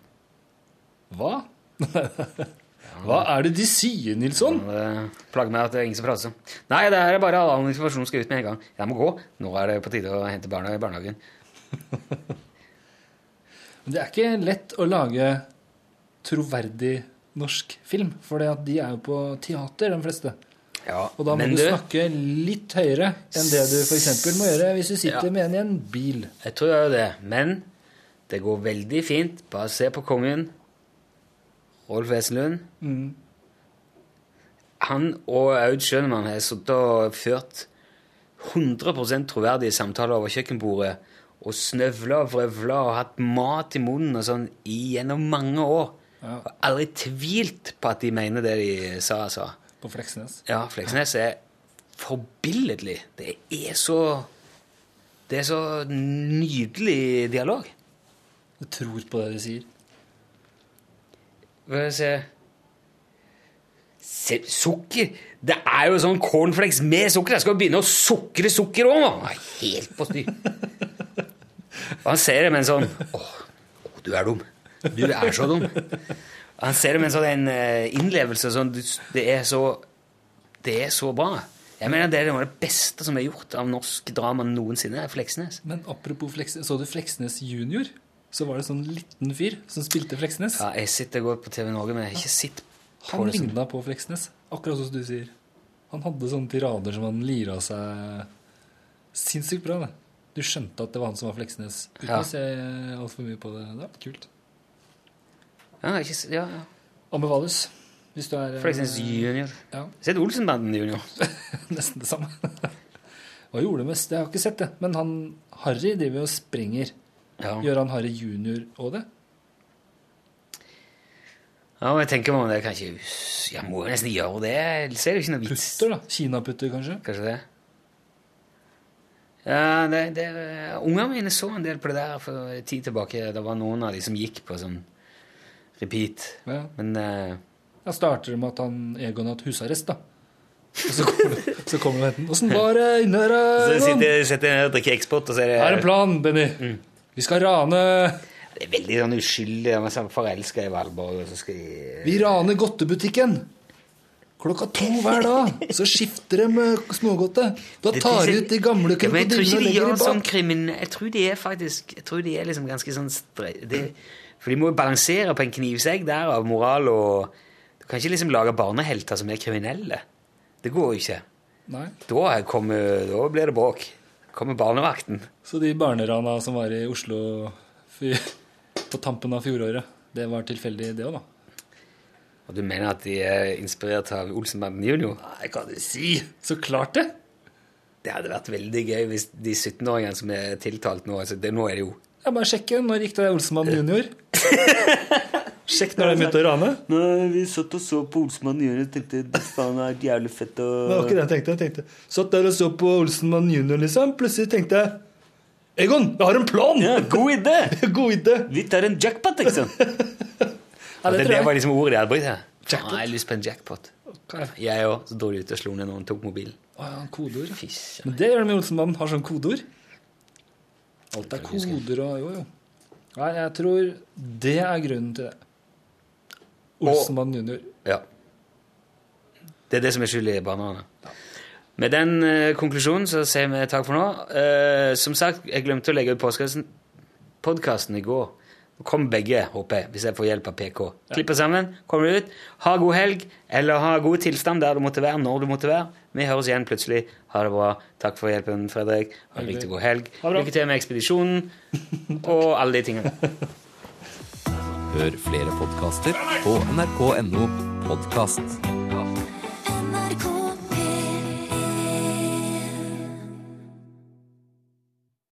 Hva? Hva er det de sier, Nilsson? Ja, plager meg at det er ingen som prater sånn. Nei, det er bare all informasjon skal ut med en gang. Jeg må gå. Nå er det på tide å hente barna i barnehagen. Men det er ikke lett å lage troverdig norsk film, for at de er jo på teater, de fleste. Ja, Og da må du du, snakke litt høyere enn det du f.eks. må gjøre hvis du sitter Ja. med en i en bil. Jeg tror jo det. Men det går veldig fint. Bare se på kongen. Rolf Wesenlund. Mm. Han og Aud Schønemann har sittet og ført 100% troverdige samtaler over kjøkkenbordet og snøvla og vrøvla og hatt mat i munnen og sånn gjennom mange år. Ja. har aldri tvilt på at de mener det de sa, altså. På Fleksnes. Ja, Fleksnes er forbilledlig. Det er så Det er så nydelig dialog. Du tror på det de sier. Hva skal jeg Se, Sukker Det er jo sånn cornflakes med sukker. Jeg skal begynne å sukre sukker òg, nå! Helt på styr. Og han ser det med en sånn åh, du er dum. Du er så dum. Han ser det med en sånn eh, innlevelse. Sånn, det er så Det er så bra. Jeg mener Det er noe av det beste som er gjort av norsk drama noensinne. er Fleksnes. Men apropos Fleksnes, så du Fleksnes junior? Så var det sånn liten fyr som spilte Fleksnes. Ja, jeg sitter og går på TV Norge, men jeg har ikke sett på Han ligna på Fleksnes, akkurat som du sier. Han hadde sånne tirader som han lira seg sinnssykt bra. Det. Du skjønte at det var han som var Fleksnes, uten Ja. å se altfor mye på det. Det var kult. Ja, ikke, ja, ja. Anbefales. Hvis du er eh, Fleksnes junior. Ja, Sett Olsenbanden junior. nesten det samme. Hva gjorde mest? Jeg har ikke sett det. Men han Harry driver og springer. Ja. Gjør han Harry junior òg det? ja, men jeg tenker meg om det kanskje Jeg må jo nesten gjøre det. Ellers er det ikke noe vits. Putter, da. Kinaputter, kanskje? Kanskje det. Ja, det, det Ungene mine så en del på det der for tid tilbake. Det var noen av de som gikk på sånn repeat. Ja. Men uh, Da starter det med at han Egon har hatt husarrest, da. Og så kommer det, så kommer det Åssen var det inne her? så sitter, sitter og drikker Export, og så er det Her er en plan, Benny. Vi skal rane Det er veldig sånn uskyldig. Jeg er sånn forelska i Valborg, og så skal de Vi raner godtebutikken. Klokka to hver dag. Så skifter de med smågodtet. Da tar de ut de gamle krokodillene og de legger gjør bak. sånn krimine krimin... Jeg tror de er faktisk Jeg tror de er liksom ganske sånn stre... Det, for de må jo balansere på en knivsegg der av moral og Du kan ikke liksom lage barnehelter som er kriminelle. Det går jo ikke. Nei. Da, kommer, da blir det bråk. Kommer barnevakten. Så de barnerana som var i Oslo på tampen av fjoråret, det var tilfeldig, det òg, da? Og du mener at de er inspirert av Olsenbanden jr.? Nei, hva du si? Så klart det! Det hadde vært veldig gøy hvis de 17-åringene som er tiltalt nå altså det, Nå er det jo Jeg bare sjekker. Når gikk det Olsenmann junior? Sjekk når de begynte å rane. Nei, vi satt og så på Olsenbanden junior og tenkte det faen er jævlig fett Det var ikke det jeg tenkte. Jeg tenkte Satt der og så på Olsenmann junior, liksom. Plutselig tenkte jeg Egon, jeg har en plan! god idé! God idé! Vi tar en jackpot, liksom. Ja, det, det det, var liksom ordet jeg hadde brukt her. Jackpot. Ah, jeg har lyst på en jackpot. Okay. Jeg òg. Så dårlig ut og slo ned noen, tok mobilen. Å ja, kodeord. ja. Fysj. Men det gjør de i Olsenmannen. Har sånn kodeord. Alt er koder og Jo, jo. Nei, jeg tror det er grunnen til det. Olsenmann jr. Ja. Det er det som er skyld i bananene. Med den eh, konklusjonen så sier vi takk for nå. Eh, som sagt, jeg glemte å legge ut podkasten i går. Kommer begge, håper jeg, hvis jeg får hjelp av PK. Klipper sammen, kommer det ut. Ha god helg, eller ha god tilstand der du måtte være, når du måtte være. Vi høres igjen plutselig. Ha det bra. Takk for hjelpen, Fredrik. Ha en riktig god helg. Lykke til med ekspedisjonen og alle de tingene. Hør flere podkaster på nrk.no podkast.